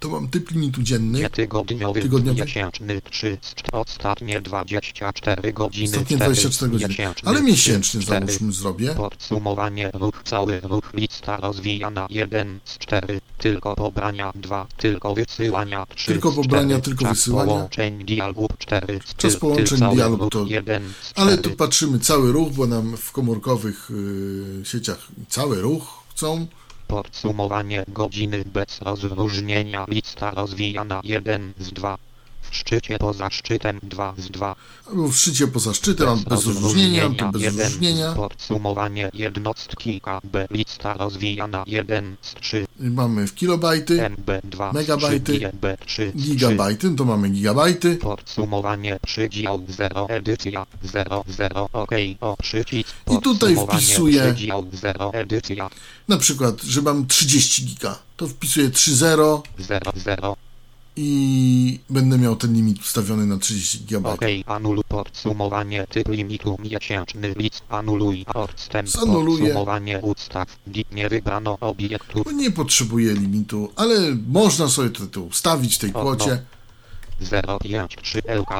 to mam typ limitu dzienny. Tygodniowy, Tygodniowy. miesięczny 3 z czt- ostatnie 24 godziny Ostatnie 4, 24 godziny. miesięczny, Ale miesięczny cztery. załóżmy zrobię. Podsumowanie ruch cały ruch lista rozwijana 1 z 4 tylko pobrania 2 tylko wysyłania 3 Tylko pobrania, 4, tylko wysyłania. połączeń dialogu 4 z Czas połączeń dialogu to- 1 z 4 Ale tu patrzymy cały ruch, bo nam w komórkowych y, sieciach cały ruch chcą. Podsumowanie godziny bez rozróżnienia lista rozwijana 1 z 2 w szczycie poza szczytem 2 z 2 Albo w szczycie poza szczytem, mam bez rozróżnienia, bez jeden. rozróżnienia. Podsumowanie jednostki KB lista rozwijana 1 z 3 Mamy w kilobajty, MB2 Megabajty, GB3 gigabajty, no to mamy gigabajty. Podsumowanie przydział 0 edycja 0 0 OK o przycisk I tutaj wpisuję- przydział 0 edycja Na przykład, że mam 30 giga, to wpisuję 3.0 0 0 i będę miał ten limit ustawiony na 30 GB. OK anuluj podsumowanie typ limitu miesięczny list anuluj odstęp Zanuluję. podsumowanie ustaw Di- nie wybrano obiektów Bo nie potrzebuję limitu, ale można sobie to, to ustawić w tej kwocie. 053 LK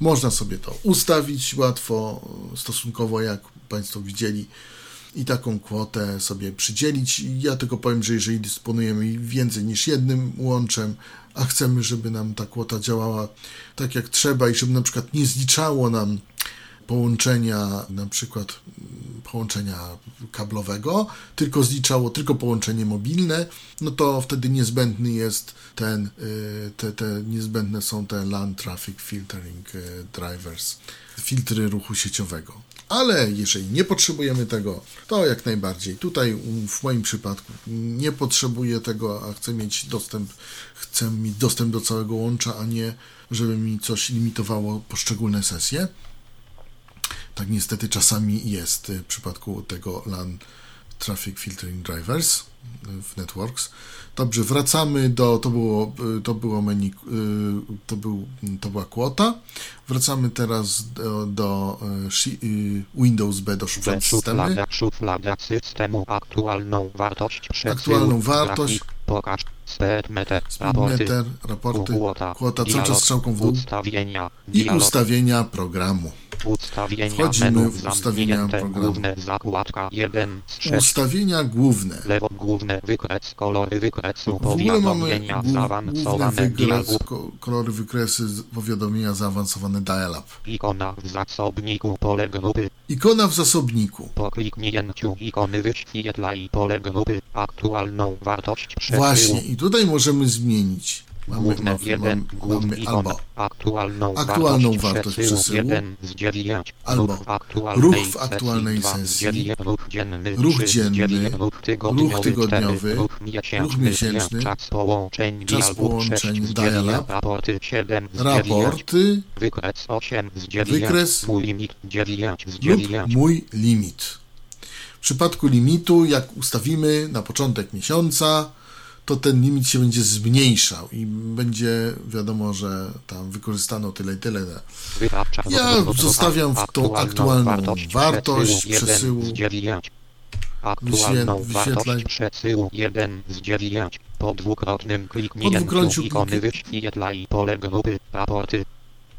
Można sobie to ustawić łatwo, stosunkowo jak Państwo widzieli, i taką kwotę sobie przydzielić. Ja tylko powiem, że jeżeli dysponujemy więcej niż jednym łączem, a chcemy, żeby nam ta kwota działała tak jak trzeba i żeby na przykład nie zliczało nam połączenia, na przykład mm, połączenia kablowego, tylko zliczało tylko połączenie mobilne, no to wtedy niezbędny jest ten, y, te, te niezbędne są te LAN Traffic Filtering y, Drivers, filtry ruchu sieciowego. Ale jeżeli nie potrzebujemy tego, to jak najbardziej. Tutaj um, w moim przypadku nie potrzebuję tego, a chcę mieć dostęp, chcę mieć dostęp do całego łącza, a nie żeby mi coś limitowało poszczególne sesje. Tak niestety czasami jest y, w przypadku tego LAN Traffic Filtering Drivers w Networks. Dobrze, wracamy do, to było, y, to było menu, y, to, był, to była kwota. Wracamy teraz do, do y, Windows B do szuflad systemy. szuflada systemu aktualną wartość Aktualną wartość. pokaż speedmeter raporty Meter, raporty, Kwota, kwota, cały czas strzałką w dół Ustawienia, i ustawienia programu. ustawienia Wchodzimy w ustawienia programu. główne zakładka 1 z 6 Ustawienia główne. lewo główne wykres kolory wykresu W ogóle mamy powiadomienia głó- główny zaawansowane wykres, ko- kolory wykresy, powiadomienia zaawansowane dial-up. ikona w zasobniku pole grupy Ikona w zasobniku. po kliknięciu ikony wyświetlaj pole grupy aktualną wartość przesyłu Właśnie, i tutaj możemy zmienić. Mamy, Główne mamy, 1, mamy, główny ikon, albo aktualną, aktualną wartość, wartość przesyłu, przesyłu, 1 z 9, albo ruch w aktualnej, sesji, 2 z sesji, 9, ruch dzienny, ruch 3 z dzienny, 9, ruch tygodniowy, ruch tygodniowy, 4, ruch miesięczny, ruch miesięczny, 5, czas połączeń, czas połączeń, 6 z dial 9, up, raporty 7 z 9, raporty wykres 8 z 9, Wykres mój limit 9 z lub 9, mój limit. W przypadku limitu, jak ustawimy na początek miesiąca, to ten limit się będzie zmniejszał i będzie wiadomo, że tam wykorzystano tyle i tyle. Ja zostawiam w tą aktualną wartość przesyłu. z 9. Aktualną wartość przesyłu 1 z 9. Po dwukrotnym kliknięciu ikony wyświetlaj pole grupy, raporty.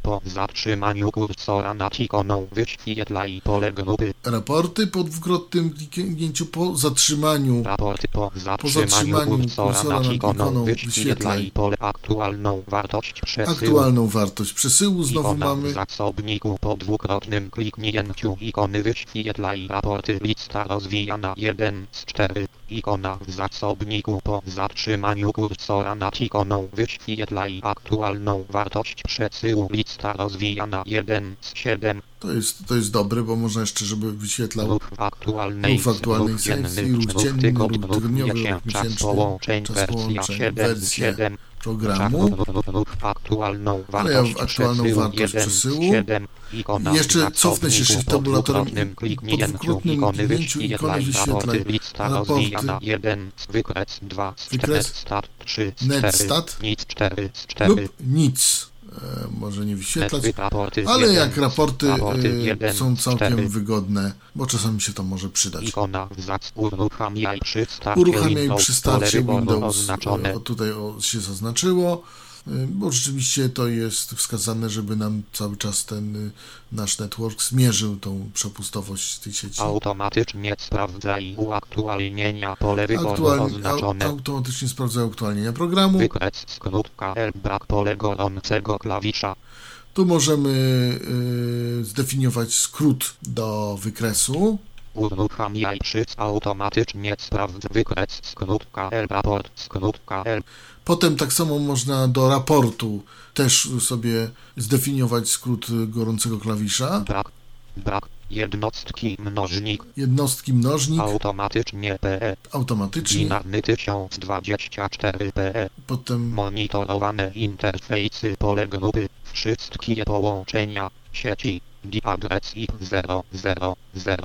Po zatrzymaniu kursora nad ikoną wyświetlaj pole grupy. Raporty po dwukrotnym kliknięciu po zatrzymaniu. Raporty po zatrzymaniu, zatrzymaniu kursora kursora nad ikoną wyświetlaj wyświetlaj pole aktualną wartość przesyłu. Aktualną wartość przesyłu znowu Ikona mamy. w zasobniku po dwukrotnym kliknięciu ikony wyświetlaj raporty lista rozwijana 1 z 4. Ikona w zasobniku po zatrzymaniu kursora nad ikoną wyświetlaj aktualną wartość przesyłu lista rozwijana 1 z 7. To jest, to jest dobre, bo można jeszcze, żeby wyświetlał Ruch w aktualnej, ruch aktualnej sesji, ruch dzienny, ruch tygodniowy, ruch miesięczny, czas wersja połączeń, 7 wersję 7. programu. Aktualną Ale ja w aktualną wartość 1 z przesyłu. 7. Ikona Jeszcze cofnę się shift tabulatorem dwukrotnym po kliknięciu dwukrotnym ikony wyświetlaj raporty lista raporty. rozwijana 1 wykres 2 z 4 Wykres. stat 3 z Net 4 stat. nic 4 z 4 lub nic. E, może nie wyświetlać, ale 1 jak raporty e, 1 są całkiem 4. wygodne, bo czasami się to może przydać. Uruchamiaj przy starcie Uruchamiaj Windows, o, tutaj o, się zaznaczyło, bo rzeczywiście to jest wskazane, żeby nam cały czas ten y, nasz network zmierzył tą przepustowość tej sieci. Automatycznie sprawdzaj uaktualnienia pole wyboru oznaczone. automatycznie sprawdza aktualnienia programu. Wykres skrót KL brak pole gorącego klawisza. Tu możemy y, zdefiniować skrót do wykresu. Uruchamiaj przycisk automatycznie sprawdź wykres skrót KL raport skrót KL. Potem tak samo można do raportu też sobie zdefiniować skrót gorącego klawisza. Brak. Brak. Jednostki mnożnik. Jednostki mnożnik Automatycznie PE. automatycznie. Binarny 1024 PE. Potem Monitorowane interfejsy pole grupy, wszystkie połączenia, sieci, di adres IP 000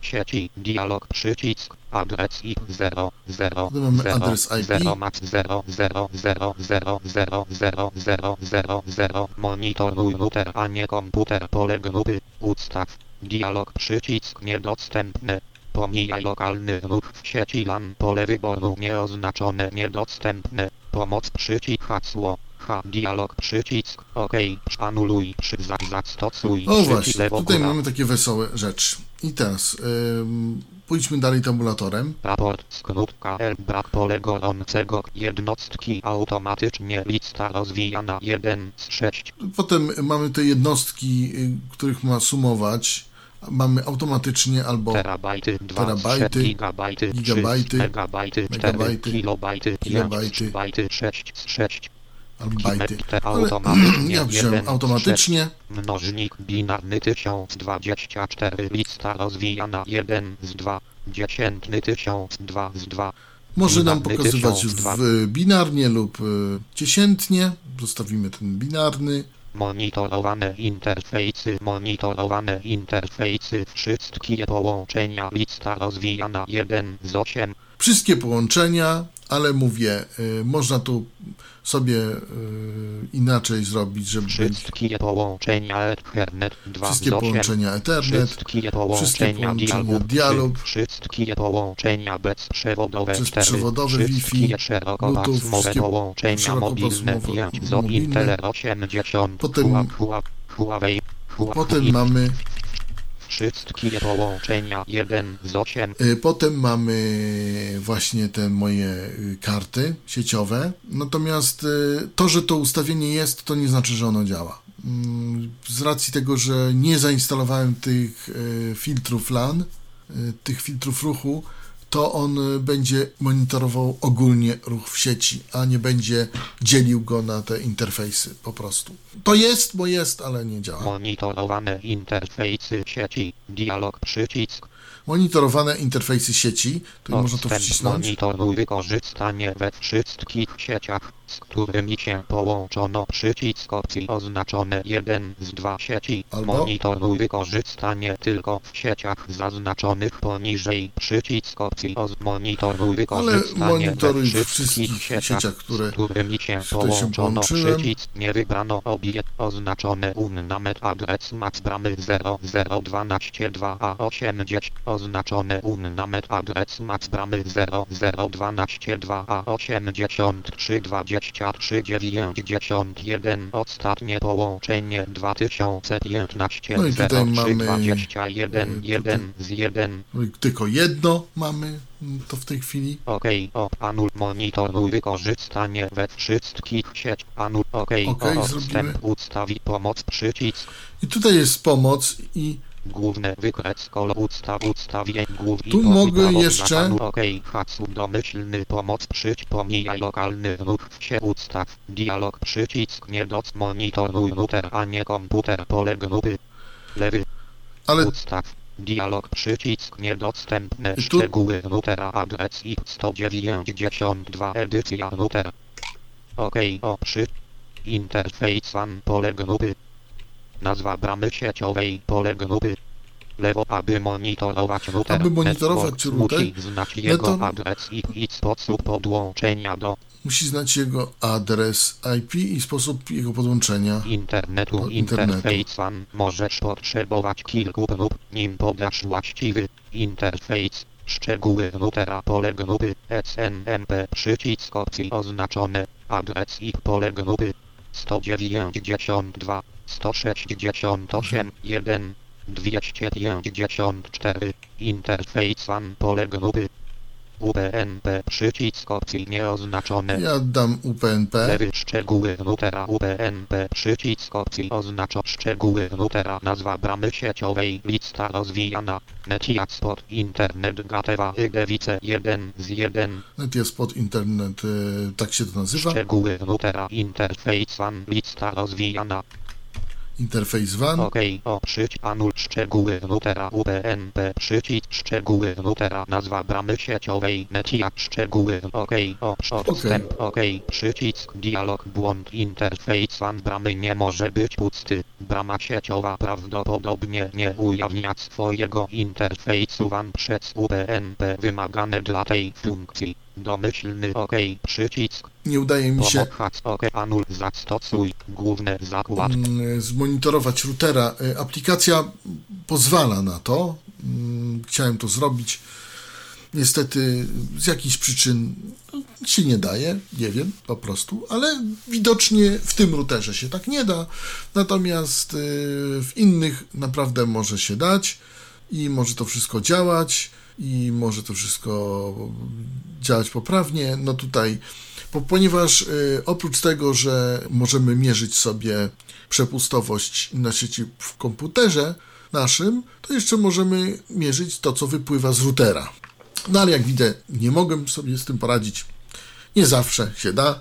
sieci, dialog przycisk, adres IP 0 0 Potem mamy 0 adres IP. 0 max 0 0 0 0 0 0 0 0 0 monitoruj router a nie komputer pole grupy, ustaw, dialog przycisk niedostępny. Pomijaj lokalny ruch w sieci LAN pole wyboru nieoznaczone niedostępne. Pomoc przycisk hasło. H dialog przycisk OK. Anuluj przy za- zastosuj O właśnie, tutaj mamy takie wesołe rzeczy. I teraz ym, pójdźmy dalej tabulatorem. Raport skrót KL brak pole gorącego jednostki automatycznie lista rozwijana 1 z 6 Potem mamy te jednostki, y, których ma sumować. Mamy automatycznie albo terabajty 2 terabajty, gigabajty 3 gigabajty, megabajty 4 megabajty, kilobajty 5 kilobajty, bajty 6 z 6 albo bajty. Ale (clears throat) ja wziąłem automatycznie. Mnożnik binarny 1024 lista rozwijana 1 z 2 dziesiętny 1002 z 2 Może nam pokazywać 1002. w binarnie lub y, dziesiętnie. Zostawimy ten binarny. Monitorowane interfejsy, monitorowane interfejsy, wszystkie połączenia, lista rozwijana 1 z 8, Wszystkie połączenia, ale mówię, y, można tu sobie y, inaczej zrobić, żeby wszystkie połączenia Ethernet 2 wszystkie z 8, połączenia Ethernet, wszystkie połączenia dialog, wszystkie połączenia bezprzewodowe 4, Bezprzewodowe Wi-Fi, wszystkie szerokopasmowe wszystkie połączenia mobilne szerokopasmowe 5 zo mobilne. Intel 80, Potem- Hua- Hua- Huawei, Huawei, potem mamy wszystkie połączenia 1 z 8, Y, Potem mamy właśnie te moje y, karty sieciowe. Natomiast y, to, że to ustawienie jest, to nie znaczy, że ono działa. Mm, Z racji tego, że nie zainstalowałem tych filtrów LAN, tych filtrów ruchu, to on y, będzie monitorował ogólnie ruch w sieci, a nie będzie dzielił go na te interfejsy po prostu. To jest, bo jest, ale nie działa. monitorowane interfejsy sieci, dialog przycisk, Monitorowane interfejsy sieci, tu można to wcisnąć. monitoruj wykorzystanie we wszystkich sieciach, z którymi się połączono. Przycisk opcji oznaczone 1 z 2 sieci. Albo- Monitoruj wykorzystanie tylko w sieciach zaznaczonych poniżej. Przycisk opcji oz monitoruj Ale wykorzystanie monitoruj we w wszystkich sieciach, które z którymi się się połączono. połączyłem. Przycisk nie wybrano obiekt oznaczone unnamet adres max bramy 00122A80 oznaczone unnamet adres max bramy 00122A8320 2391 ostatnie połączenie 2015 No i tutaj mamy- 21 1 z 1 No Tylko jedno mamy mm, to w tej chwili. OK, o, anul monitoruj wykorzystanie we wszystkich sieć. Anul, OK, Okej, o, zrobimy. ustawi pomoc przycisk. I tutaj jest pomoc i Główne wykres kol ustaw ustawień głów i Tu mogę jeszcze- OK, hasł domyślny pomoc przyć pomijaj lokalny ruch się ustaw. Dialog przycisk nie doc monitoruj router a nie komputer pole grupy. Lewy ale Ustaw. Dialog przycisk niedostępne tu- szczegóły routera adres i 192 edycja router. OK o 3. Interfejs WAN pole grupy. Nazwa bramy sieciowej pole grupy. Lewo aby monitorować router. Aby monitorować router, Musi znać no jego to- adres i, i sposób podłączenia do musi znać jego adres IP i sposób jego podłączenia. internetu. Do internetu. Interfejs WAN możesz potrzebować kilku prób, nim podasz właściwy interfejs. Szczegóły routera pole grupy SNMP przycisk opcji oznaczone adres i pole grupy 192 168 1 254 interfejs WAN pole grupy UPnP przycisk opcji nieoznaczone. Ja dam UPnP. Lewy szczegóły routera UPnP przycisk opcji oznacza szczegóły routera. Nazwa bramy sieciowej. Lista rozwijana. Netiasport Internet Gatewa Ygewice 1 z 1 Net jest pod internet, e, tak się to nazywa. szczegóły routera. Interface lista rozwijana Interfejs WAN. OK o przyć anul szczegóły routera UPnP przycisk szczegóły routera nazwa bramy sieciowej Netia szczegóły OK o odstęp OK przycisk dialog błąd interfejs WAN bramy nie może być pusty. Brama sieciowa prawdopodobnie nie ujawnia swojego interfejsu WAN przez UPnP wymagane dla tej funkcji domyślny OK przycisk Nie udaje mi się OK anul zastosuj główne zakładki mm, zmonitorować routera. E, Aplikacja pozwala na to. Mm, Chciałem to zrobić. Niestety z jakichś przyczyn się nie daje, nie wiem, po prostu, ale widocznie w tym routerze się tak nie da. Natomiast y, w innych naprawdę może się dać i może to wszystko działać i może to wszystko działać poprawnie. No tutaj, po, ponieważ y, oprócz tego, że możemy mierzyć sobie przepustowość na sieci w komputerze naszym, to jeszcze możemy mierzyć to, co wypływa z routera. No ale jak widzę, nie mogę sobie z tym poradzić. Nie zawsze się da.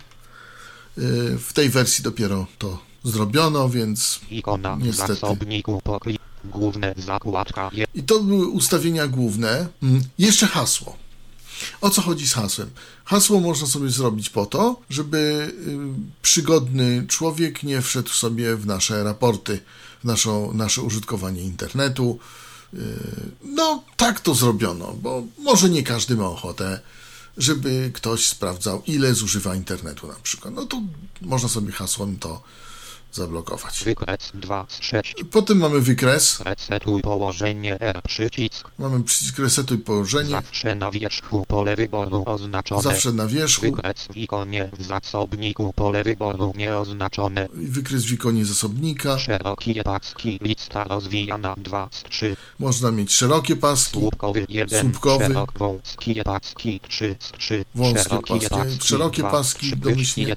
Y, W tej wersji dopiero to zrobiono, więc Ikona w Niestety. zasobniku poklik. Główne zakładka. I to były ustawienia główne. Mm, Jeszcze hasło. O co chodzi z hasłem? Hasło można sobie zrobić po to, żeby y, przygodny człowiek nie wszedł sobie w nasze raporty, w naszą, nasze użytkowanie internetu. Y, No, tak to zrobiono, bo może nie każdy ma ochotę, żeby ktoś sprawdzał, ile zużywa internetu na przykład. No to można sobie hasłem to zablokować. Wykres 2 z 6. Potem mamy wykres, Resetuj położenie R przycisk. mamy przycisk resetuj położenie, Zawsze na wierzchu pole wyboru oznaczone. zawsze na wierzchu. Wykres w ikonie w zasobniku pole wyboru nieoznaczone. wykres w ikonie zasobnika. Szerokie paski lista rozwijana 2 z 3. Można mieć szerokie paski, Słupkowy 1. Słupkowy. Szerok wąskie paski 3 z 3. Wąskie Szerokie paski, szerokie paski, domyślnie.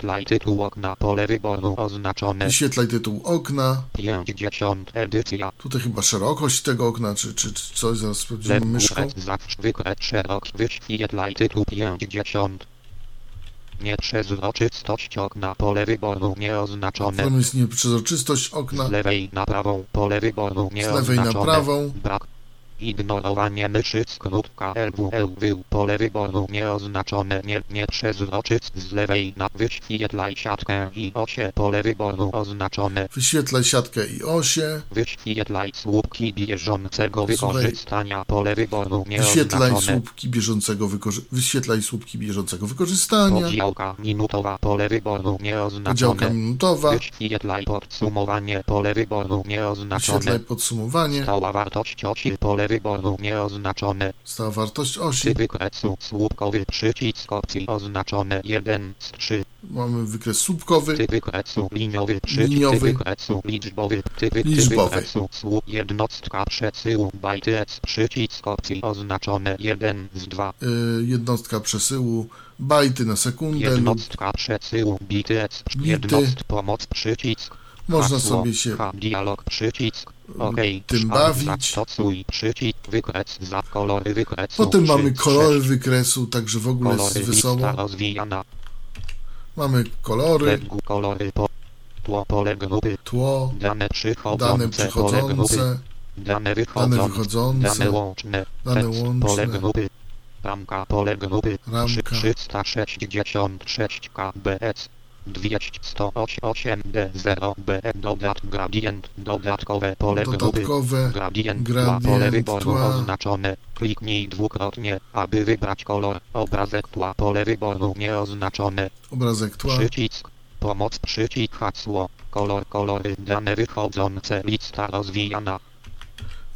Pole wyboru oznaczone. Wyświetlaj tytuł okna. 50 edycja. Tutaj chyba szerokość tego okna, czy, czy, czy coś, zaraz sprawdzimy myszką. górę zawsze wykres szerok wyświetlaj tytuł 50. Nieprzezroczystość okna pole wyboru nieoznaczone. Tam jest nieprzezroczystość okna, Z lewej na prawą pole wyboru z nieoznaczone. lewej na prawą. Brak. Ignorowanie myszy skrótka LWLW pole wyboru nieoznaczone nie, nieprzezroczyst z lewej na wyświetlaj siatkę i osie pole wyboru oznaczone Wyświetlaj siatkę i osie. wyświetlaj słupki bieżącego Słuchaj. wykorzystania pole wyboru Wyświetlaj nieoznaczone słupki bieżącego, wykorzy- wyświetlaj słupki bieżącego wykorzystania. podziałka minutowa pole wyboru nieoznaczone Podziałka minutowa. wyświetlaj podsumowanie pole wyboru Wyświetlaj nieoznaczone podsumowanie. Stała wartość osi pole wyboru nieoznaczone. Stała wartość osi. Przy wykresu słupkowy przycisk opcji oznaczone 1 z 3. Mamy wykres słupkowy. Ty wykresu liniowy przycisk Liniowy. Wykresu liczbowy Ty, wy, ty Liczbowy. wykresu słup jednostka przesyłu bytes przycisk opcji oznaczone 1 z 2. y, jednostka przesyłu, bajty na sekundę lub Jednostka przesyłu BTS, Bity. jednost pomoc przycisk. Można hasło, sobie się H, dialog przycisk. OK. tym bawić. Zastosuj przycisk wykres za kolory wykresu. Potem mamy kolory wykresu, także w ogóle jest Kolory wesoło. lista rozwijana. Mamy kolory, kolory po tło pole grupy. tło, Dane przychodzące, dane przychodzące, Dane wychodzące. dane wychodzące, Dane łączne. dane tekst, Pole łączne, grupy. Ramka pole grupy. ramka, 366 kbs 208 d0 b dodat gradient dodatkowe pole grupy dodatkowe, gradient gradient pole wyboru tła. oznaczone. Kliknij dwukrotnie aby wybrać kolor. Obrazek tła pole wyboru nieoznaczone. Obrazek tła, przycisk pomoc przycisk hasło. Kolor kolory dane wychodzące. Lista rozwijana.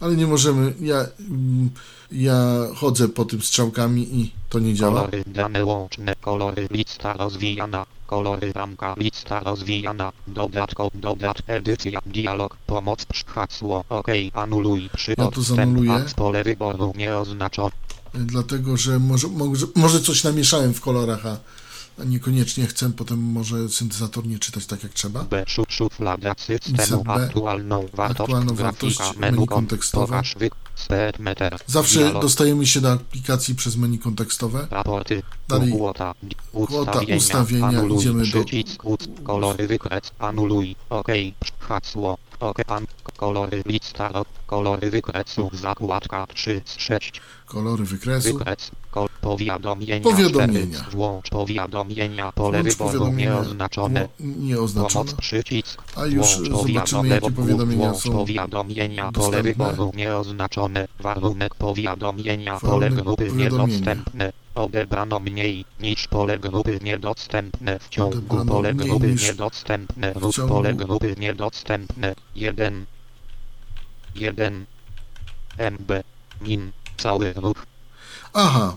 Ale nie możemy, ja, mm, ja chodzę po tym strzałkami i to nie działa. Kolory dane łączne, kolory lista rozwijana, kolory ramka lista rozwijana, dodatko, dodat, edycja, dialog, pomoc, hasło, ok, anuluj, przy Ja tu zanuluję. pole wyboru nieoznaczone, Dlatego, że może, może, może coś namieszałem w kolorach, a niekoniecznie chcę potem może syntezator nie czytać tak jak trzeba. B, szu, szuflada systemu, aktualną wartość, Aktualną wartość, menu, menu kon- kontekstowe. Zawsze dostajemy się do aplikacji przez menu kontekstowe. Dalej. Kwota, ustawienia, idziemy do- kolory, wykres, anuluj, ok, hasło, ok, an, kolory, lista, kolory wykresu, zakładka 3 z 6, Kolory wykresu. wykres, kol, powiadomienia, Powiadomienia. 4, włącz powiadomienia, pole Włącz wyboru nieoznaczone, Nieoznaczone. pomoc, przycisk, A już Włącz zobaczymy powiadomienia, jakie powiadomienia włącz są. powiadomienia, pole dostępne. wyboru nieoznaczone, warunek powiadomienia, pole grupy niedostępne, odebrano mniej niż pole grupy niedostępne, w ciągu Odebrano pole mniej grupy niż niedostępne, w ciągu- pole grupy niedostępne, 1, 1, MB, min, cały ruch, Aha.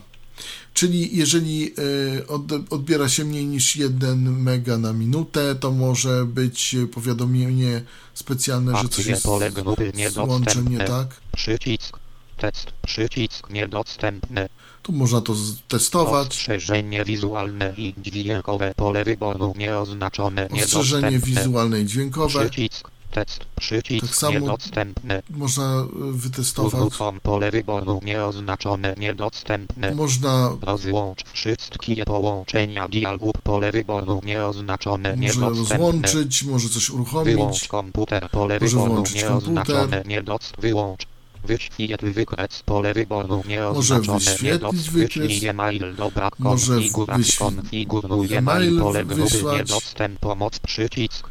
Czyli jeżeli y, od, odbiera się mniej niż 1 mega na minutę, to może być y, powiadomienie specjalne, że coś akcje jest pole grupy z łączem nie niedostępne, tak. przycisk, tekst, przycisk niedostępny, Tu można to testować. Ostrzeżenie wizualne i dźwiękowe pole wyboru nieoznaczone Ostrzeżenie wizualne i dźwiękowe. Przycisk, tekst, przycisk Tak samo niedostępny. Można y, wytestować. Uruchom pole wyboru nieoznaczone niedostępne. Można Rozłącz wszystkie połączenia dialogów pole wyboru nieoznaczone może niedostępne. rozłączyć, może coś Wyłącz uruchomić. komputer pole Może wyboru nieoznaczone komputer. niedost wyłącz. Wyświetl wykres pole wyboru nieoznaczone wyświetlić wykres. wyślij e-mail dobra konfiguruj e-mail e-mail pole wysłać. niedostęp pomoc przycisk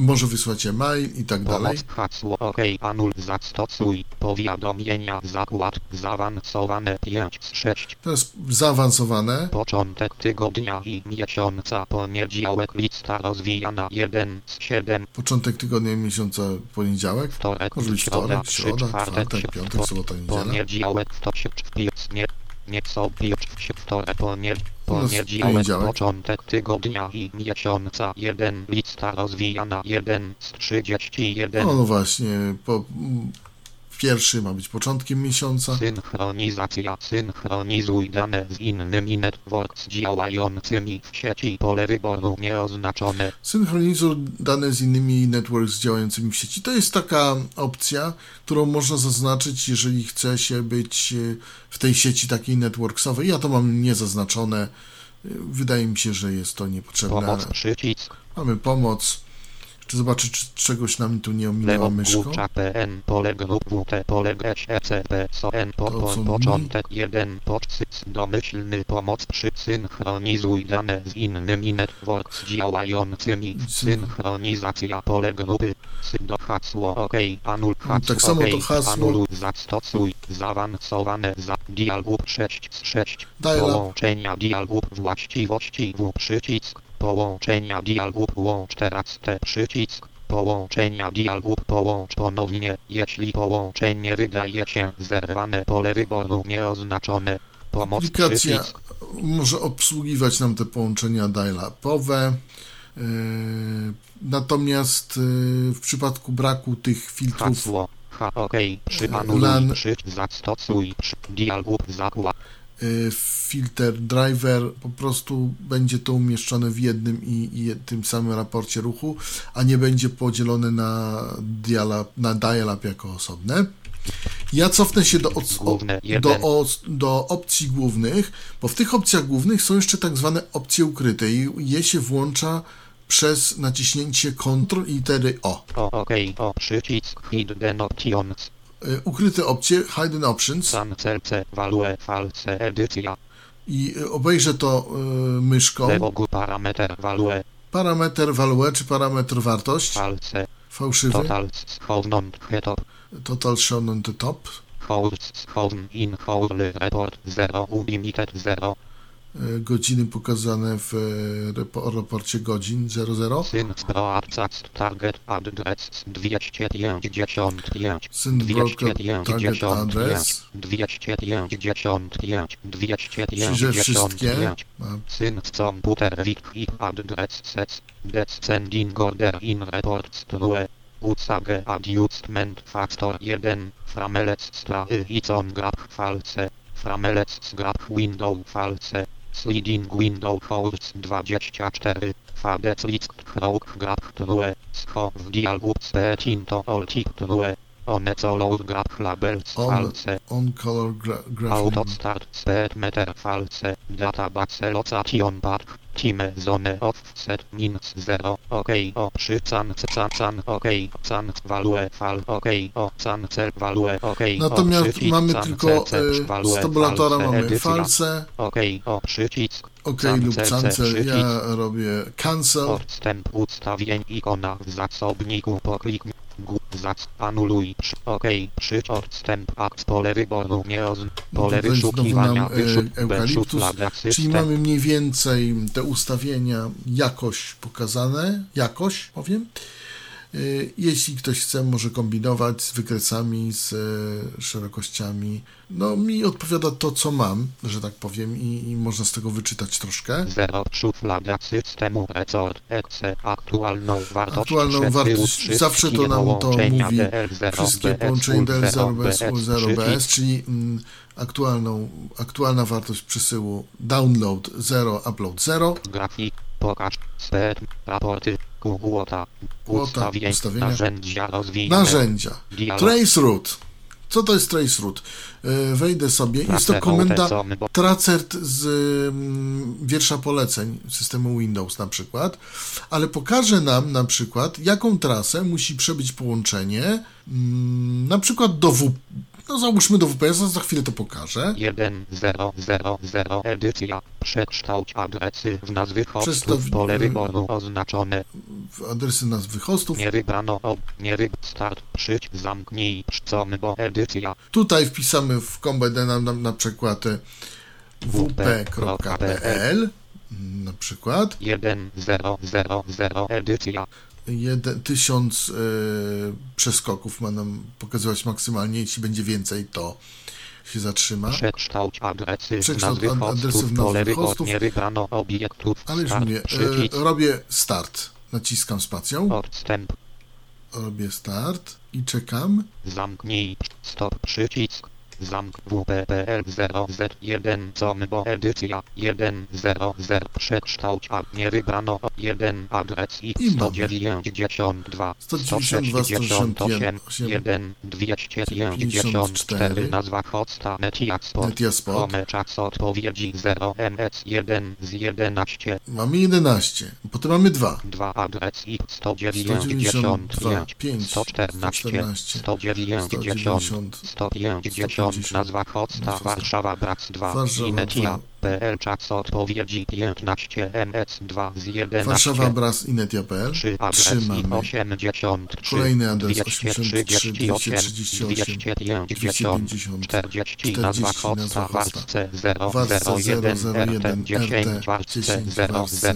Może wysłać e-mail i tak dalej. pomoc hasło ok anul zastosuj powiadomienia zakład zaawansowane 5 z 6 Teraz zaawansowane. początek tygodnia i miesiąca poniedziałek lista rozwijana 1 z 7 Początek tygodnia i miesiąca poniedziałek. wtorek Może być wtorek, środa, czwartek, czwartek, piątek, sobota, niedziela. Poniedziałek to się piec, nie, nie co piec, się wtorek, poniedziałek, poniedziałek. początek tygodnia i miesiąca, jeden, lista rozwijana, jeden z 31, No, no właśnie, po, pierwszy ma być początkiem miesiąca. synchronizacja, synchronizuj dane z innymi networks działającymi w sieci, pole wyboru nieoznaczone, Synchronizuj dane z innymi networks działającymi w sieci. To jest taka opcja, którą można zaznaczyć, jeżeli chce się być e, w tej sieci takiej networksowej. Ja to mam niezaznaczone. E, Wydaje mi się, że jest to niepotrzebne. pomoc przycisk, Mamy pomoc. Czy zobaczyć, czy czegoś nam tu nie ominęła myszką? PN, pole grup WT, pole GSECP, SON, po, To po, mi? początek 1, podsyc, domyślny, pomoc przy synchronizuj dane z innymi networks działającymi, synchronizacja pole grupy, do hasło OK, anul hasło tak samo to hasło. zastosuj, zaawansowane za dialog 6 z 6, Dialog. połączenia dialogów właściwości W przycisk, połączenia dialogów łącz teraz T przycisk, połączenia dialog połącz ponownie, jeśli połączenie wydaje się zerwane, pole wyboru nieoznaczone, pomoc Aplikacja przycisk, może obsługiwać nam te połączenia dial-upowe. Yy, Natomiast yy, w przypadku braku tych filtrów hasło, ha ok, przypanuj, LAN. przyć, zastosuj, przy, dialog zakład, filter driver po prostu będzie to umieszczone w jednym i, i tym samym raporcie ruchu, a nie będzie podzielone na dial na dial-up jako osobne. Ja cofnę się do, Główne, o, do, os- do opcji głównych, bo w tych opcjach głównych są jeszcze tak zwane opcje ukryte i je się włącza przez naciśnięcie Ctrl i litery O. o ok, o przycisk, hidden options, Y, Ukryte opcje, Hidden Options. I y, obejrzę to y, myszką. parameter, value, czy parametr wartość, fałszywy, total shown on the top, hown, in, hourly, report, 0, unlimited, 0, y, godziny pokazane w repo- raporcie godzin 00, syn, broadcast, target, address, 255, Syn broadcast target 255, address. 255, Przyjrzę wszystkie. 255, Ma Syn komputer wik i address sets, descending order in reports true, ucage adjustment factor 1, framelec strahy i con grab false, framelec grab window false, sliding window force 24, fadec list krok grab true, scho w dialog spetin to olti true, one color grab labels On- false, on color gra- graphic. Auto start speed meter false. Database location path time zone offset minus 0 ok o 3 can can can ok can value fal ok o can cel value ok Natomiast o, mamy tylko z tabulatora false, mamy false, ok o przycisk OK lub cancel, ja robię cancel, Odstęp ustawień ikona w zasobniku Gu- zac anuluj przy- ok przy odstęp akt pole wyboru nie No pole znowu wyszukiwania nam, e, czyli mamy mniej więcej te ustawienia jakoś pokazane, jakoś powiem. Y, Jeśli ktoś chce, może kombinować z wykresami, z e, szerokościami. No, mi odpowiada to, co mam, że tak powiem, i, i można z tego wyczytać troszkę. 0 szuflada systemu resort exe aktualną wartość Aktualną wartość, zawsze to nam to połączenia mówi DL0 Wszystkie połączenia UL0 DL0 bez BS, U0 BS, przycisk, czyli mm, aktualną, aktualna wartość przesyłu download 0, upload 0. grafik pokaż speed raporty Kłota, ustawień ustawienia. narzędzia rozwijane Narzędzia. dialog Trace root. Co to jest trace root? E, Wejdę sobie. Jest to komenda tracert z mm, wiersza poleceń systemu Windows na przykład, ale pokaże nam na przykład, jaką trasę musi przebyć połączenie, mm, na przykład do W, no załóżmy do WPS, za chwilę to pokażę. 1 0 0 0 edycja. Przekształć adresy w nazwy hostów. Przestaw- pole wyboru oznaczone. w adresy nazwy hostów. nie wybrano ob nie wy start przyć zamknij bo edycja. Tutaj wpisamy w komendę nam, nam na przykład e, wp.pl na przykład. 1 0 0 0 edycja jeden, tysiąc e, przeskoków ma nam pokazywać maksymalnie, jeśli będzie więcej, to się zatrzyma. Przekształć adresy w Przekształć nazwy ad- adresy w hostów, nazwy hostów. obiektów, Ale już mówię, e, robię start, naciskam spacją, odstęp, robię start i czekam. zamknij, stop, przycisk, zamk WPPL 0Z1 combo edycja 1 0 0 przekształć a nie wybrano 1 adres i I mamy. 192 192, 168 168, 1 254 nazwa hosta Netiasport Netiasport. Czas odpowiedzi 0 MS1 z 11 Mamy 11, potem mamy 2. 2 adres i 192, 195 5, 114 114, 190 190, 150 nazwa hosta Warszawa Brax 2 Warszawa Inetia 2, PL czas odpowiedzi 15 MS2 z 11 Warszawa Bras Inetia.pl 3 adres 3 i mamy. 83 Kolejny adres 238 238, 250 40 40, nazwa hosta warstce warstce 001 001, RT 10 RT warstce 10, 001 warstce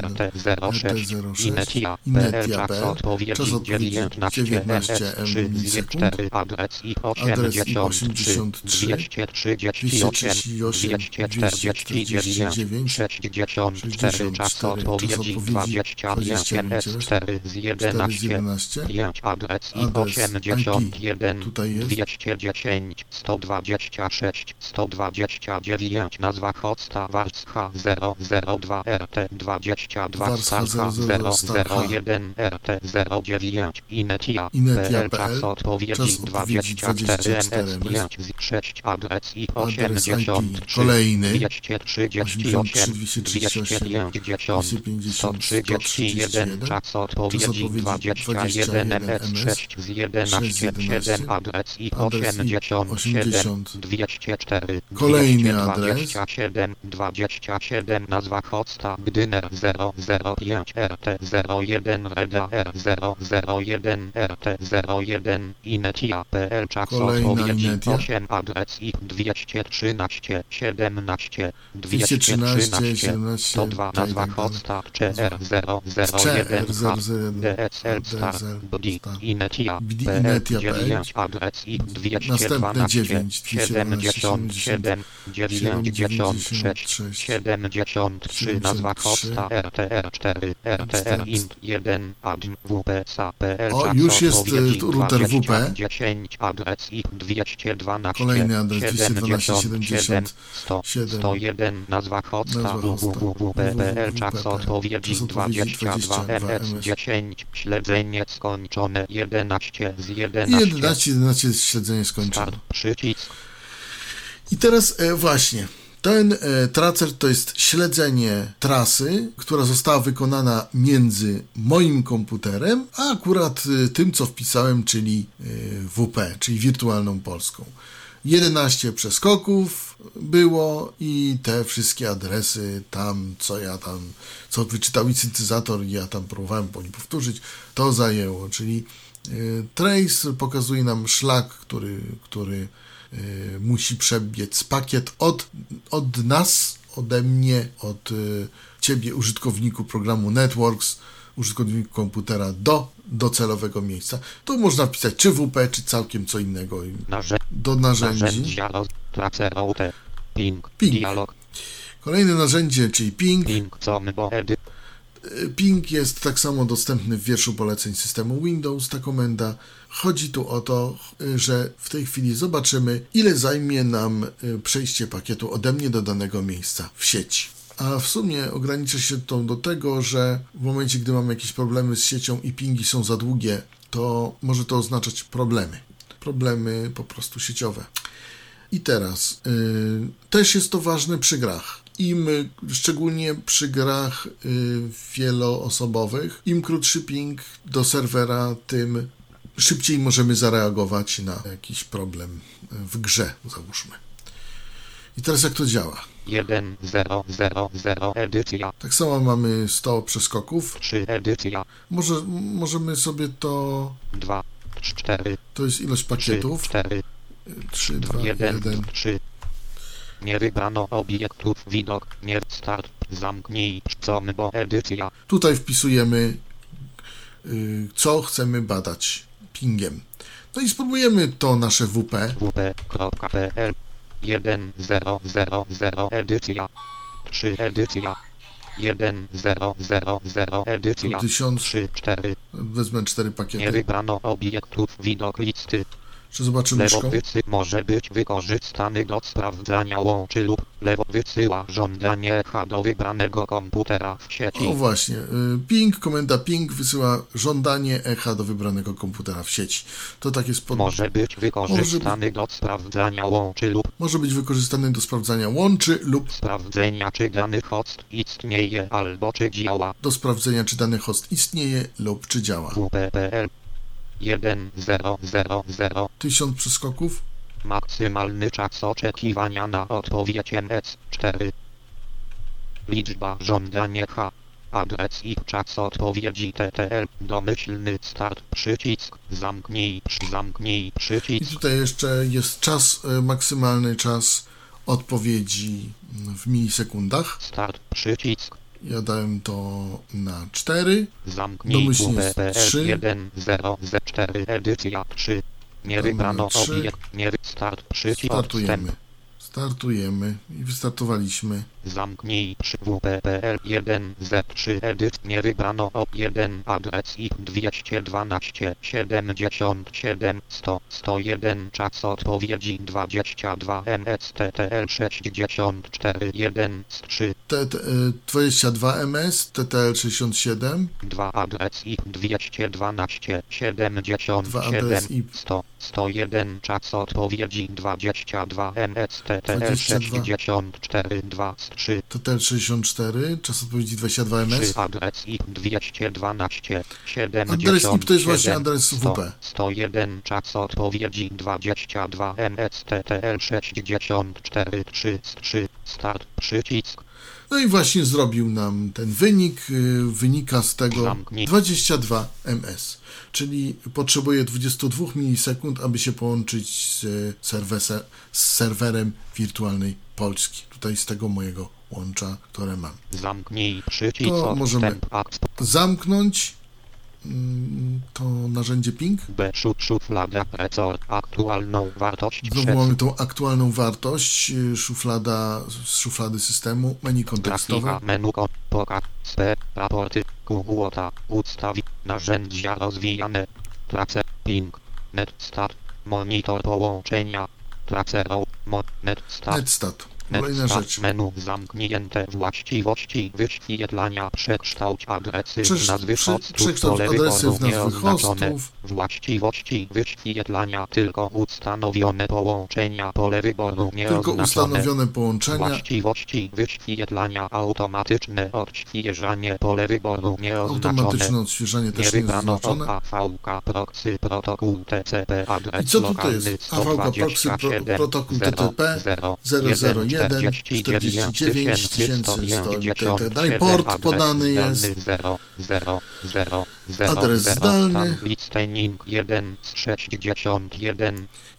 RT 06 RT06, Inetia Inetia.pl, PL czas odpowiedzi czas odpowiedzi 19 19 MS3 milisekund, 4 adres i adres i 83 83, 238 249 249, 64 czas odpowiedzi 25 MS4 z 11 11, 5 adres i Adres 81 tutaj jest. 210 126 129 nazwa hosta warstwa 002 RT 22 Warstwa Starcha 002 Starcha. 001 RT 09 Inetia PL czas odpowiedzi czas odpowiedzi 24 24 MS5 z 6 adres i Adres IP 83 kolejny 238 238, 250 131 czas odpowiedzi odpowiedzi 21 MS6 z 11 7 adres i 87 204 Kolejny adres. 27 27 nazwa hosta Gdyner 005 RT 01 Reda R 001 RT 01 Inetia PL czas odpowiedzi Inetia. 8 adres i 213 17 213, 213 17, 102 nazwa hosta CR 001 CR001 DSL Star BD. Inetia BD PL Inetia.pl. 9 adres i Następne 212 9, 77 96 73 nazwa 73. hosta RTR 4 RTR int 1 adm WP SAPL O, już jest, y, router WP. 10 adres i 212 Kolejny adres 212, 77 100 7. 101 nazwa hosta www.pl czas odpowiedzi Czas odpowiedzi 22 MS 10 śledzenie skończone 11 z I 11 11, 11 jest śledzenie skończone. Start przycisk I teraz e, właśnie, ten e, tracer to jest śledzenie trasy, która została wykonana między moim komputerem, a akurat e, tym, co wpisałem, czyli e, WP, czyli wirtualną Polską. 11 przeskoków było i te wszystkie adresy tam, co ja tam, co wyczytał i syntezator, i ja tam próbowałem po nim powtórzyć, to zajęło, czyli e, trace pokazuje nam szlak, który, który e, musi przebiec pakiet od, od nas, ode mnie, od e, ciebie, użytkowniku programu Networks, użytkowniku komputera do docelowego miejsca. Tu można wpisać czy WP, czy całkiem co innego do narzędzi. ping dialog Kolejne narzędzie, czyli ping. edit Ping jest tak samo dostępny w wierszu poleceń systemu Windows, ta komenda. Chodzi tu o to, że w tej chwili zobaczymy, ile zajmie nam y, przejście pakietu ode mnie do danego miejsca w sieci. A w sumie ogranicza się to do tego, że w momencie, gdy mamy jakieś problemy z siecią i pingi są za długie, to może to oznaczać problemy. Problemy po prostu sieciowe. I teraz y, też jest to ważne przy grach. Im, szczególnie przy grach y, wieloosobowych, im krótszy ping do serwera, tym szybciej możemy zareagować na jakiś problem w grze, załóżmy. I teraz jak to działa? 1 0 0 0 edycja Tak samo mamy 100 przeskoków. 3 edycja Może, możemy sobie to. 2 4 To jest ilość 3 pakietów. 4 3, 2, 1 1. 3 nie wybrano obiektów widok nie start zamknij combo edycja Tutaj wpisujemy, y, co chcemy badać pingiem. No i spróbujemy to nasze WP. wp.pl 1 0 0 0 edycja. 3 edycja. 1 0 0 0 edycja. 1000, 3 4 wezmę 4 nie pakiety. wybrano obiektów widok listy Czy zobaczę myszką? Lewowycy może być wykorzystany do sprawdzania łączy lub lewo wysyła żądanie echa do wybranego komputera w sieci. O właśnie, y, ping, komenda ping wysyła żądanie echa do wybranego komputera w sieci. To tak jest pod... Może być wykorzystany do sprawdzania łączy lub może być wykorzystany do sprawdzania łączy lub sprawdzenia czy dany host istnieje albo czy działa. do sprawdzenia, czy dany host istnieje lub czy działa. WPPL 1 0 0 0 1000 przeskoków. Maksymalny czas oczekiwania na odpowiedź MS4. Liczba żądanie H. Adres i czas odpowiedzi TTL. Domyślny start. Przycisk. Zamknij. Zamknij. I Przycisk. tutaj jeszcze jest czas, e, maksymalny czas odpowiedzi w milisekundach. Start. Przycisk. Ja dałem to na 4. Zamknij Domyślnie jest trzy. WPL 1 0 4 edycja 3. Nie wybrano obiekt. Nie start. Przycisk. Startujemy. Startujemy i wystartowaliśmy. Zamknij przy WPPL 1 Z3 edyt nie wybrano o 1 adres i 212 77 100 101 czas odpowiedzi 22 NSTTL 64 1 z 3 T, T, e, 22 MS, TTL 67, 2 adres i 212 77 Dwa adres i- 100 101 czas odpowiedzi 22 NSTTL 22. 64 2 z 3 TTL 64, czas odpowiedzi 22 MS. 3 adres IP 212 70 Adres IP to jest właśnie adres WP. 101 czas odpowiedzi 22 NSTTL 64 3 3 start przycisk No i właśnie zrobił nam ten wynik. y, Wynika z tego Zamknij. 22 MS, czyli potrzebuje 22 milisekund, aby się połączyć z, serwese, z serwerem wirtualnej Polski. Tutaj z tego mojego łącza, które mam. zamknij przycisk To możemy- Zamknąć to narzędzie ping. Szuflada precor aktualną wartość Znowu mamy tą aktualną wartość, y, szuflada z szuflady systemu, menu kontekstowe. menu spe raporty kułota ustawi narzędzia rozwijane trace ping net start monitor połączenia trace mo net start Netstat. Kolejna rzecz. Menu zamknięte właściwości wyświetlania przekształć agresywna z wychodów przy, do lewy nieoznaczone. Właściwości wyświetlania tylko ustanowione połączenia pole wyboru nieoznaczone. Tylko ustanowione połączenia. Właściwości wyświetlania automatyczne odświeżanie pole wyboru nieoznaczone. Automatyczne odświeżanie też nie wybrano AVK proxy protokół TCP adres I co tutaj jest? AVK proxy pro, protokół TTP 001 41 49 300 Daj port podany jest. Adres zdalny.